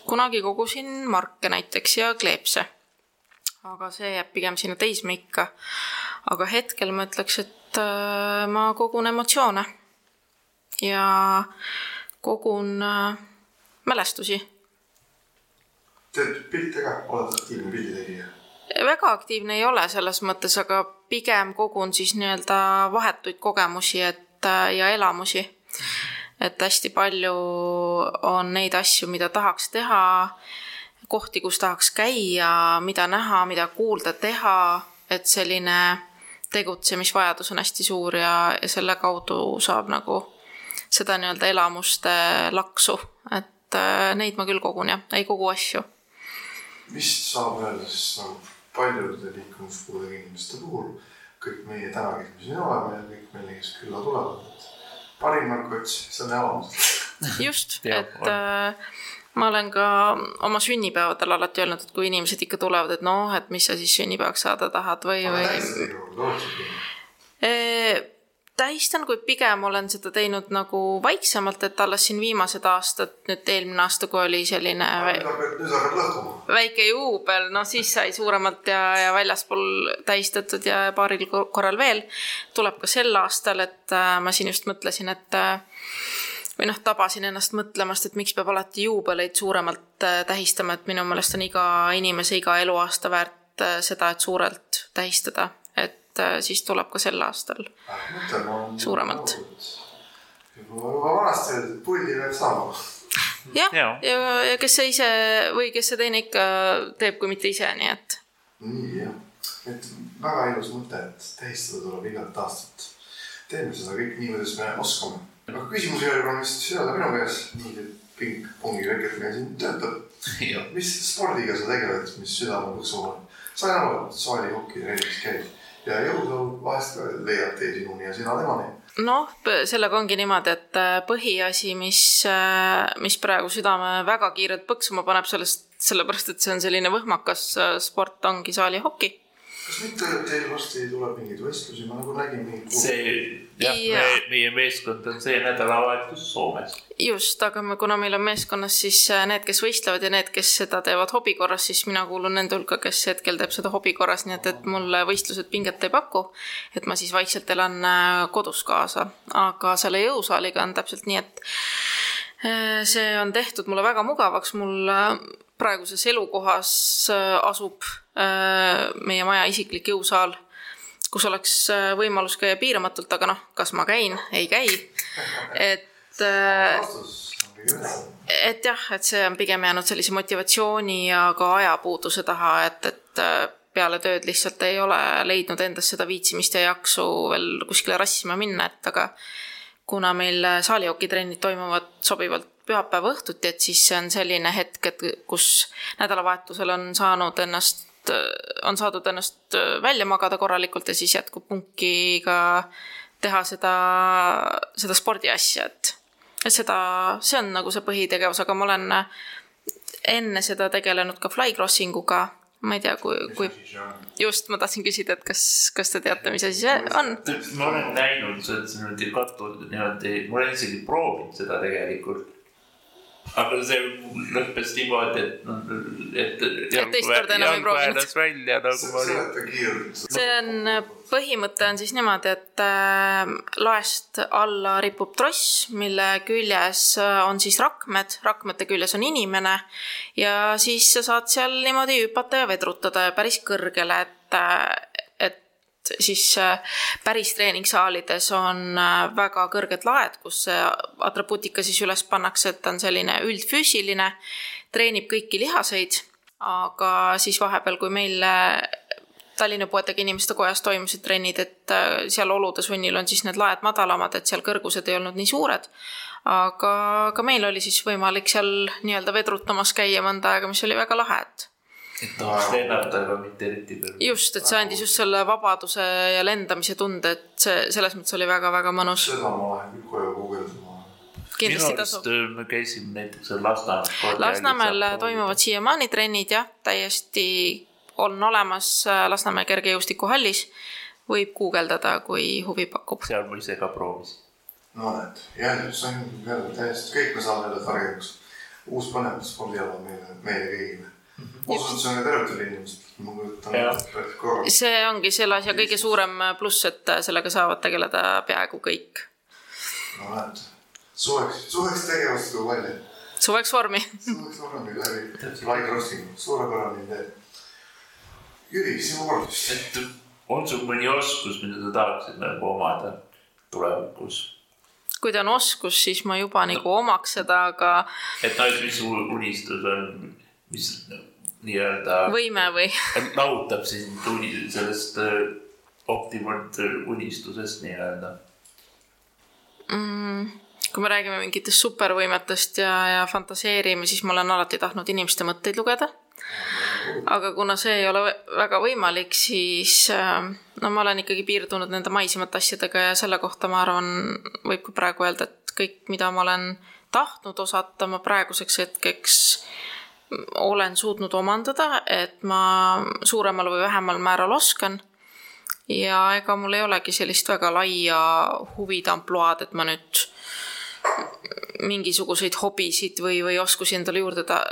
kunagi kogusin marke näiteks ja kleepse. aga see jääb pigem sinna teismeikka. aga hetkel ma ütleks, et äh, ma kogun emotsioone ja kogun äh, mälestusi. teed pilte ka, oled aktiivne pilditegija? Väga aktiivne ei ole selles mõttes, aga pigem kogun siis nii-öelda vahetuid kogemusi, et ja elamusi. Et hästi palju on neid asju, mida tahaks teha, kohti, kus tahaks käia, mida näha, mida kuulda, teha, et selline tegutsemisvajadus on hästi suur ja, ja selle kaudu saab nagu seda nii-öelda elamuste laksu, et äh, neid ma küll kogun jah, ei kogu asju. vist saab öelda siis nagu paljude liikumispuudega inimeste puhul, kõik meie täna, kes me siin oleme ja kõik meile, kes külla tulevad, et parim narkots, see on elamus. just et äh, ma olen ka oma sünnipäevadel alati öelnud, et kui inimesed ikka tulevad, et noh, et mis sa siis sünnipäevaks saada tahad või, või. Tähistan, kuid pigem olen seda teinud nagu vaiksemalt, et alles siin viimased aastad, nüüd eelmine aasta, kui oli selline väike juubel, no siis sai suuremalt ja, ja väljaspool tähistatud ja paaril korral veel. tuleb ka sel aastal, et äh, ma siin just mõtlesin, et äh, või noh, tabasin ennast mõtlemast, et miks peab alati juubeleid suuremalt äh, tähistama, et minu meelest on iga inimese iga eluaasta väärt äh, seda, et suurelt tähistada, et äh, siis tuleb ka sel aastal suuremalt. juba vanasti öeldi, et pulli peab saama. jah, ja, ja, ja kes see ise või kes see teine ikka teeb, kui mitte ise, nii et. nii jah, et väga ilus mõte, et tähistada tuleb igat aastat. teeme seda kõik nii, kuidas me oskame aga küsimus ei ole vist südame minu käes, nii ping-pongi väike meil siin töötab. mis spordiga sa tegeled, mis südame põksuma on? sain aru, et saali hokitrennis käid ja jõudu vahest leiab tee sinuni ja sina temani. noh, sellega ongi niimoodi, et äh, põhiasi, mis, äh, mis praegu südame väga kiirelt põksuma paneb sellest, sellepärast et see on selline võhmakas äh, sport, ongi saalihoki kas mitte teil varsti tuleb mingeid võistlusi, ma nagu nägin mingit. see jah ja. Me,, meie meeskond on see nädalavahetus Soomes. just, aga me, kuna meil on meeskonnas siis äh, need, kes võistlevad ja need, kes seda teevad hobi korras, siis mina kuulun nende hulka, kes hetkel teeb seda hobi korras, nii et, et mulle võistlused pinget ei paku. et ma siis vaikselt elan äh, kodus kaasa, aga selle jõusaaliga on täpselt nii, et äh, see on tehtud mulle väga mugavaks, mul praeguses elukohas asub Äh, meie maja isiklik jõusaal, kus oleks äh, võimalus käia piiramatult, aga noh, kas ma käin, ei käi. et, äh, et jah, et see on pigem jäänud sellise motivatsiooni ja ka ajapuuduse taha, et, et peale tööd lihtsalt ei ole leidnud endas seda viitsimist ja jaksu veel kuskile rassima minna, et aga kuna meil saalihokitrennid toimuvad sobivalt pühapäeva õhtuti, et siis see on selline hetk, et kus nädalavahetusel on saanud ennast on saadud ennast välja magada korralikult ja siis jätkub punki ka teha seda, seda spordiasja, et, seda, see on nagu see põhitegevus, aga ma olen enne seda tegelenud ka flycrossing uga. ma ei tea, kui, kui just ma tahtsin küsida, et kas, kas te teate, mis asi see on? ma olen näinud seda niimoodi kattu, niimoodi, ma olen isegi proovinud seda tegelikult aga see lõppes niimoodi, et noh, et. et teist korda enam ei proovinud. välja nagu ma olin. see on, põhimõte on siis niimoodi, et äh, laest alla ripub tross, mille küljes on siis rakmed, rakmete küljes on inimene. ja siis sa saad seal niimoodi hüpata ja vedrutada ja päris kõrgele, et äh, siis äh, päris treeningsaalides on äh, väga kõrged laed, kus atribuutika siis üles pannakse, et ta on selline üldfüüsiline, treenib kõiki lihaseid, aga siis vahepeal, kui meil äh, Tallinna Puuetega Inimeste Kojas toimusid trennid, et seal olude sunnil on siis need laed madalamad, et seal kõrgused ei olnud nii suured. aga ka meil oli siis võimalik seal nii-öelda vedrutamas käia mõnda aega, mis oli väga lahe, et et tahaks lennata, aga mitte eriti kõrgelt. just, et see andis just selle vabaduse ja lendamise tunde, et see selles mõttes oli väga-väga mõnus. seda ma lähen küll koju guugeldama. kindlasti tasub. Äh, me käisime näiteks Lasnamäel. Lasnamäel toimuvad siiamaani trennid jah, täiesti on olemas äh, Lasnamäe kergejõustikuhallis. võib guugeldada, kui huvi pakub. seal ma ise ka proovisin. no näed, jälle sain täiesti, kõik me saame jälle targemaks uus põnev spordiala meile, meile kõigile. Et see on ka tervetele inimestele, ma kujutan ette, et korra. see ongi selle asja kõige suurem pluss, et sellega saavad tegeleda peaaegu kõik. no näed, suveks, suveks tegevust kui palju. suveks vormi. suveks vormi läbi Lai Krossingu, suurepärane idee. Jüri, sinu kord vist. et on sul mõni oskus, mida sa tahaksid nagu omada tulevikus? kui ta on oskus, siis ma juba nagu omaks seda, aga et noh, et mis su unistus on, mis nii-öelda võime või lahutab sind uni-, sellest äh, optimalt unistusest nii-öelda. mm, kui me räägime mingitest supervõimetest ja, ja fantaseerime, siis ma olen alati tahtnud inimeste mõtteid lugeda. aga kuna see ei ole vä- väga võimalik, siis äh, no ma olen ikkagi piirdunud nende maisemate asjadega ja selle kohta ma arvan, võib ka praegu öelda, et kõik, mida ma olen tahtnud osata, ma praeguseks hetkeks olen suutnud omandada, et ma suuremal või vähemal määral oskan. Ja ega mul ei olegi sellist väga laia huvide ampluaad, et ma nüüd mingisuguseid hobisid või, või oskusi endale juurde ta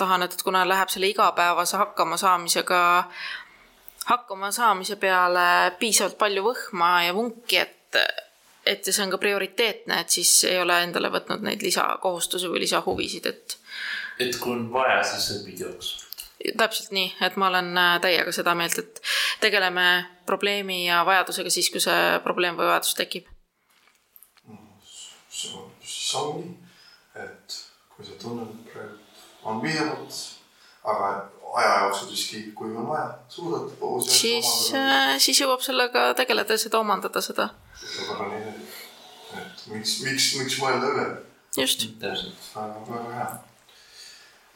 tahan, et kuna läheb selle igapäevase hakkamasaamisega, hakkama saamise peale piisavalt palju võhma ja vunki, et, et ja see on ka prioriteetne, et siis ei ole endale võtnud neid lisakohustusi või lisahuvisid, et et kui on vaja, siis õpid jooksma. täpselt nii, et ma olen äh, täiega seda meelt, et tegeleme probleemi ja vajadusega siis, kui see probleem või vajadus tekib. see on, nii, et kui sa tunned praegu on piisavalt, aga aja jooksul siiski, kui on vaja, suudad uusi siis, siis jõuab sellega tegeleda ja seda omandada, seda. et miks, miks, miks mõelda üle, just. väga hea.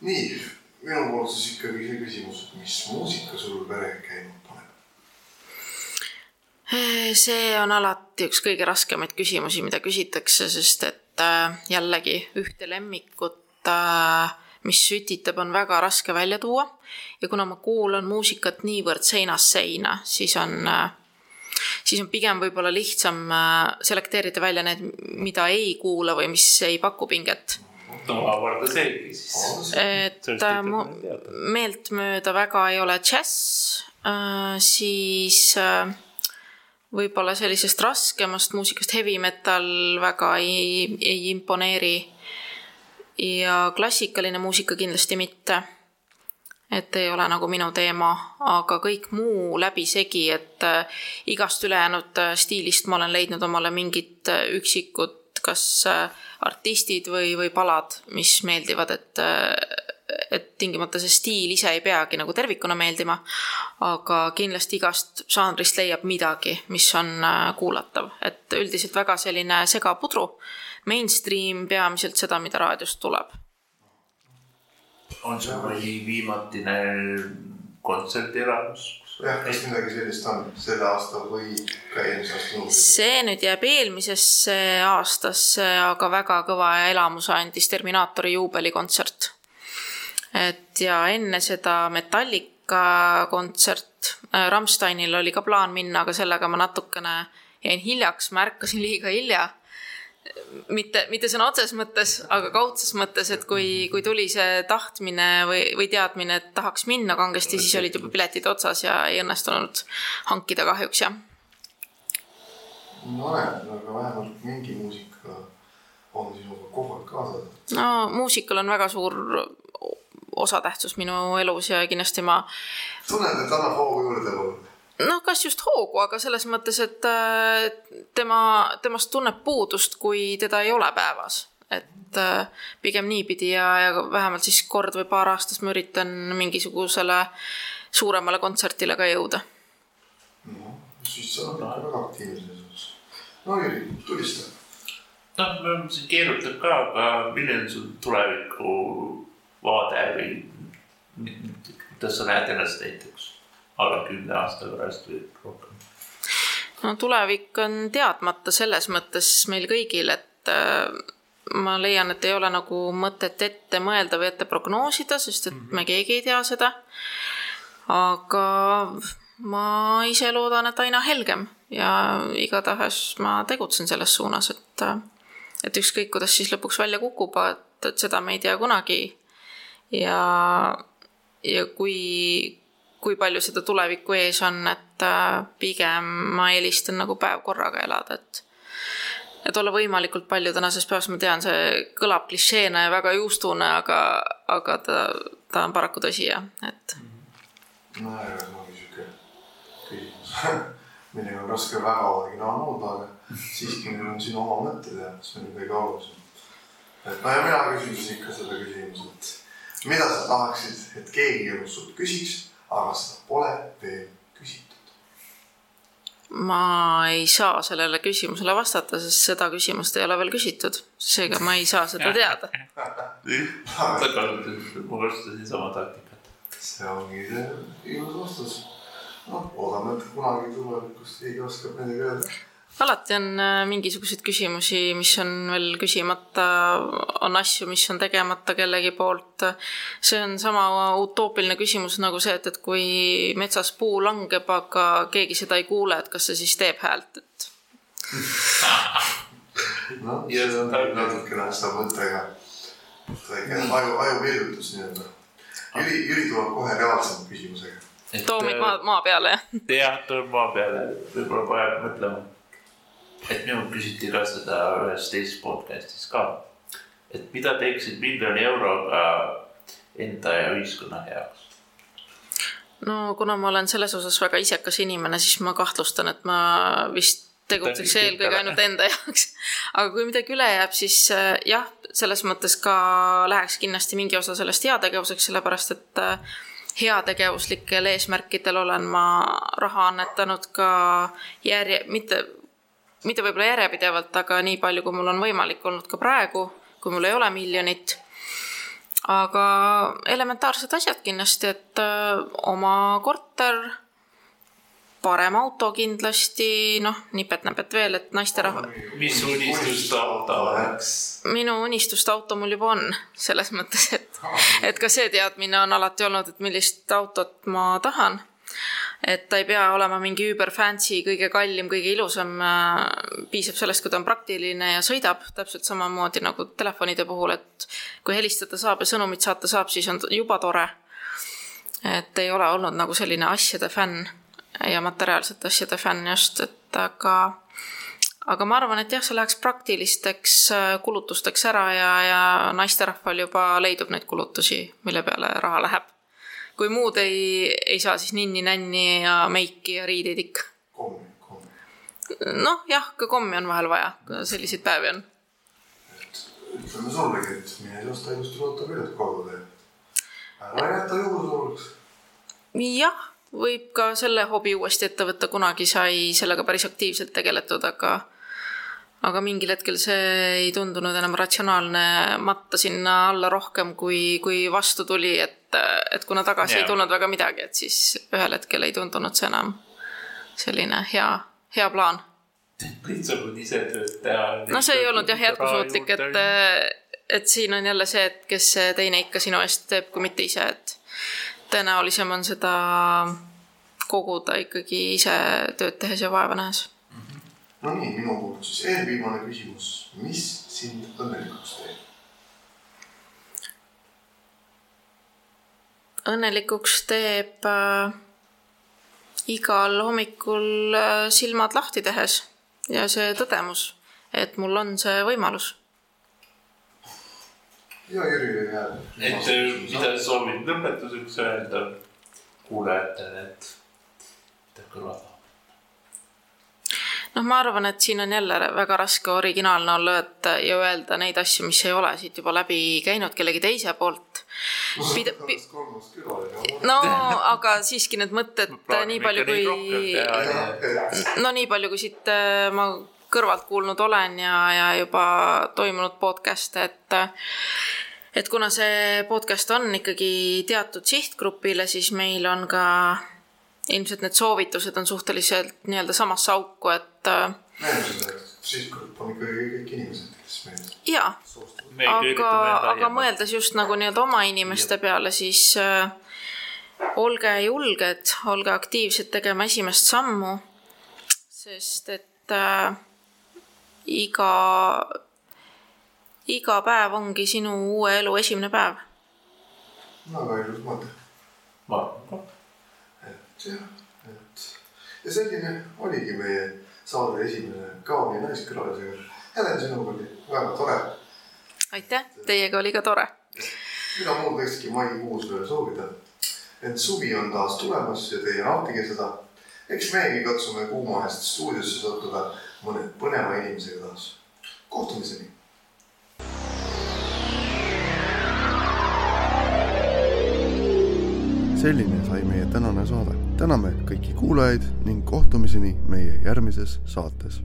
nii, minu poolt siis ikkagi see küsimus, et mis muusika sul pere käima paneb? see on alati üks kõige raskemaid küsimusi, mida küsitakse, sest et äh, jällegi ühte lemmikut, mis sütitab, on väga raske välja tuua ja kuna ma kuulan muusikat niivõrd seinast seina, siis on, siis on pigem võib-olla lihtsam äh, selekteerida välja need, mida ei kuula või mis ei paku pinget omakorda seegi siis. et äh, mu teada. meeltmööda väga ei ole džäss, siis äh, võib-olla sellisest raskemast muusikast heavy metal väga ei, ei imponeeri. ja klassikaline muusika kindlasti mitte. et ei ole nagu minu teema, aga kõik muu läbisegi, et äh, igast ülejäänud äh, stiilist ma olen leidnud omale mingid äh, üksikud, kas äh, artistid või, või palad, mis meeldivad, et et tingimata see stiil ise ei peagi nagu tervikuna meeldima, aga kindlasti igast žanrist leiab midagi, mis on äh, kuulatav, et üldiselt väga selline segapudru, mainstream peamiselt seda, mida raadiost tuleb. on sul mõni viimatine kontserdielamus? jah, kas midagi sellist on selle aasta või ka eelmise aasta numbris? see nüüd jääb eelmisesse aastasse, aga väga kõva elamuse andis Terminaatori juubelikontsert. et ja enne seda Metallica kontsert, Rammsteinil oli ka plaan minna, aga sellega ma natukene jäin hiljaks, ma ärkasin liiga hilja mitte, mitte sõna otseses mõttes, aga kaudses mõttes, et kui, kui tuli see tahtmine või, või teadmine, et tahaks minna kangesti, siis olid juba piletid otsas ja ei õnnestunud hankida kahjuks jah. no näed, aga vähemalt mingi muusika on sinuga kogu aeg kaasas. no muusikal on väga suur osatähtsus minu elus ja kindlasti ma tunned, et annab hoogu juurde või? noh, kas just hoogu, aga selles mõttes, et äh, tema, temast tunneb puudust, kui teda ei ole päevas. et äh, pigem niipidi ja, ja vähemalt siis kord või paar aastas ma üritan mingisugusele suuremale kontserdile ka jõuda. noh, siis sa oled ikka väga aktiivne selles suhtes. no Jüri, tulista. noh, me oleme siin keerutanud ka, aga milline on sul tuleviku vaade või kuidas sa näed ennast näiteks alla kümne aasta pärast või rohkem? no tulevik on teadmata selles mõttes meil kõigil, et äh, ma leian, et ei ole nagu mõtet ette mõelda või ette prognoosida, sest et me keegi ei tea seda. aga ma ise loodan, et aina helgem ja igatahes ma tegutsen selles suunas, et, et ükskõik, kuidas siis lõpuks välja kukub, et seda me ei tea kunagi. ja, ja kui, kui palju seda tulevikku ees on, et äh, pigem ma eelistan nagu päev korraga elada, et et olla võimalikult palju tänases päevas, ma tean, see kõlab klišeena ja väga juustune, aga, aga ta, ta on paraku tõsi jah, et. nojah, see ongi sihuke küsimus millega on raske väga originaalne olla, aga siiski meil on siin oma mõtted ja see on kõige olulisem. et no ja mina küsin siis ikka seda küsimuse, et mida sa tahaksid, et keegi elus sult küsiks, aga seda pole veel küsitud? ma ei saa sellele küsimusele vastata, sest seda küsimust ei ole veel küsitud, seega ma ei saa seda teada. sa kasutasid, ma kasutasin sama taktikat. see ongi see ilus vastus. noh, loodame, et kunagi tulevikus keegi oskab midagi öelda alati on äh, mingisuguseid küsimusi, mis on veel küsimata, on asju, mis on tegemata kellegi poolt. see on sama utoopiline küsimus nagu see, et, et kui metsas puu langeb, aga keegi seda ei kuule, et kas see siis teeb häält, et. noh, see on natukene seda mõttega, väike aju, ajupildutus nii-öelda. Jüri, Jüri tuleb kohe reaalsema küsimusega. too meid maa, maa peale, jah. jah, tuleb maa peale, võib-olla paneb mõtlema et minult küsiti ka seda ühes teises podcast'is ka. et mida teeksid miljoni euroga enda ja ühiskonna heaks? no kuna ma olen selles osas väga isekas inimene, siis ma kahtlustan, et ma vist tegutseks eelkõige ainult enda jaoks. aga kui midagi üle jääb, siis äh, jah, selles mõttes ka läheks kindlasti mingi osa sellest heategevuseks, sellepärast et äh, heategevuslikel eesmärkidel olen ma raha annetanud ka järje, mitte mitte võib-olla järjepidevalt, aga nii palju, kui mul on võimalik olnud ka praegu, kui mul ei ole miljonit. aga elementaarsed asjad kindlasti, et öö, oma korter, parem auto kindlasti, noh, nipet-näpet veel, et naisterahva. mis unistuste auto oleks? minu unistuste auto mul juba on, selles mõttes, et, et ka see teadmine on alati olnud, et millist autot ma tahan et ta ei pea olema mingi über fancy, kõige kallim, kõige ilusam. Äh, piisab sellest, kui ta on praktiline ja sõidab täpselt samamoodi nagu telefonide puhul, et kui helistada saab ja sõnumit saata saab, siis on juba tore. et ei ole olnud nagu selline asjade fänn ja materiaalsete asjade fänn just, et aga aga ma arvan, et jah, see läheks praktilisteks äh, kulutusteks ära ja, ja naisterahval juba leidub neid kulutusi, mille peale raha läheb kui muud ei, ei saa, siis ninni-nänni ja meiki ja riideid ikka. noh, jah, ka kommi on vahel vaja, selliseid päevi on. ütleme sullegi, et mine ilusti ilusti loota küll, et kodu teeb. ära jäta juhusoluks. jah, võib ka selle hobi uuesti ette võtta, kunagi sai sellega päris aktiivselt tegeletud, aga aga mingil hetkel see ei tundunud enam ratsionaalne matta sinna alla rohkem, kui, kui vastu tuli, et, et kuna tagasi yeah. ei tulnud väga midagi, et siis ühel hetkel ei tundunud see enam selline hea, hea plaan. lihtsalt võid ise tööd teha. no see ei olnud jah jätkusuutlik, et, et siin on jälle see, et kes see teine ikka sinu eest teeb, kui mitte ise, et tõenäolisem on seda koguda ikkagi ise tööd tehes ja vaeva nähes no nii, minu poolt siis eelviimane küsimus, mis sind õnnelikuks teeb? Õnnelikuks teeb äh, igal hommikul äh, silmad lahti tehes ja see tõdemus, et mul on see võimalus. ja Jürile jääb. et äh, mida soovid lõpetuseks öelda kuulajatele, et mida kõrvale noh, ma arvan, et siin on jälle väga raske originaalne olla, et ja öelda neid asju, mis ei ole siit juba läbi käinud kellegi teise poolt. Pida-, pi-. no aga siiski need mõtted nii palju kui, no nii palju, kui siit äh, ma kõrvalt kuulnud olen ja, ja juba toimunud podcast'e, et et kuna see podcast on ikkagi teatud sihtgrupile, siis meil on ka ilmselt need soovitused on suhteliselt nii-öelda samasse auku, et. sihtgrupp on ikkagi kõik inimesed, kes meil. jaa, aga, aga mõeldes just nagu nii-öelda oma inimeste peale, siis äh, olge julged, olge aktiivsed tegema esimest sammu. sest et äh, iga, iga päev ongi sinu uue elu esimene päev. väga ilus mõte. et jah, et ja selline oligi meie saade esimene Kaami naiskülalisega. Helen, sinuga oli väga tore. Aitäh, teiega oli ka tore. mida muud võikski maikuus veel soovida. ent suvi on taas tulemas ja teie nautige seda. eks meiegi katsume kuuma eest stuudiosse sattuda mõne põneva inimesega taas. kohtumiseni selline sai meie tänane saade. täname kõiki kuulajaid ning kohtumiseni meie järgmises saates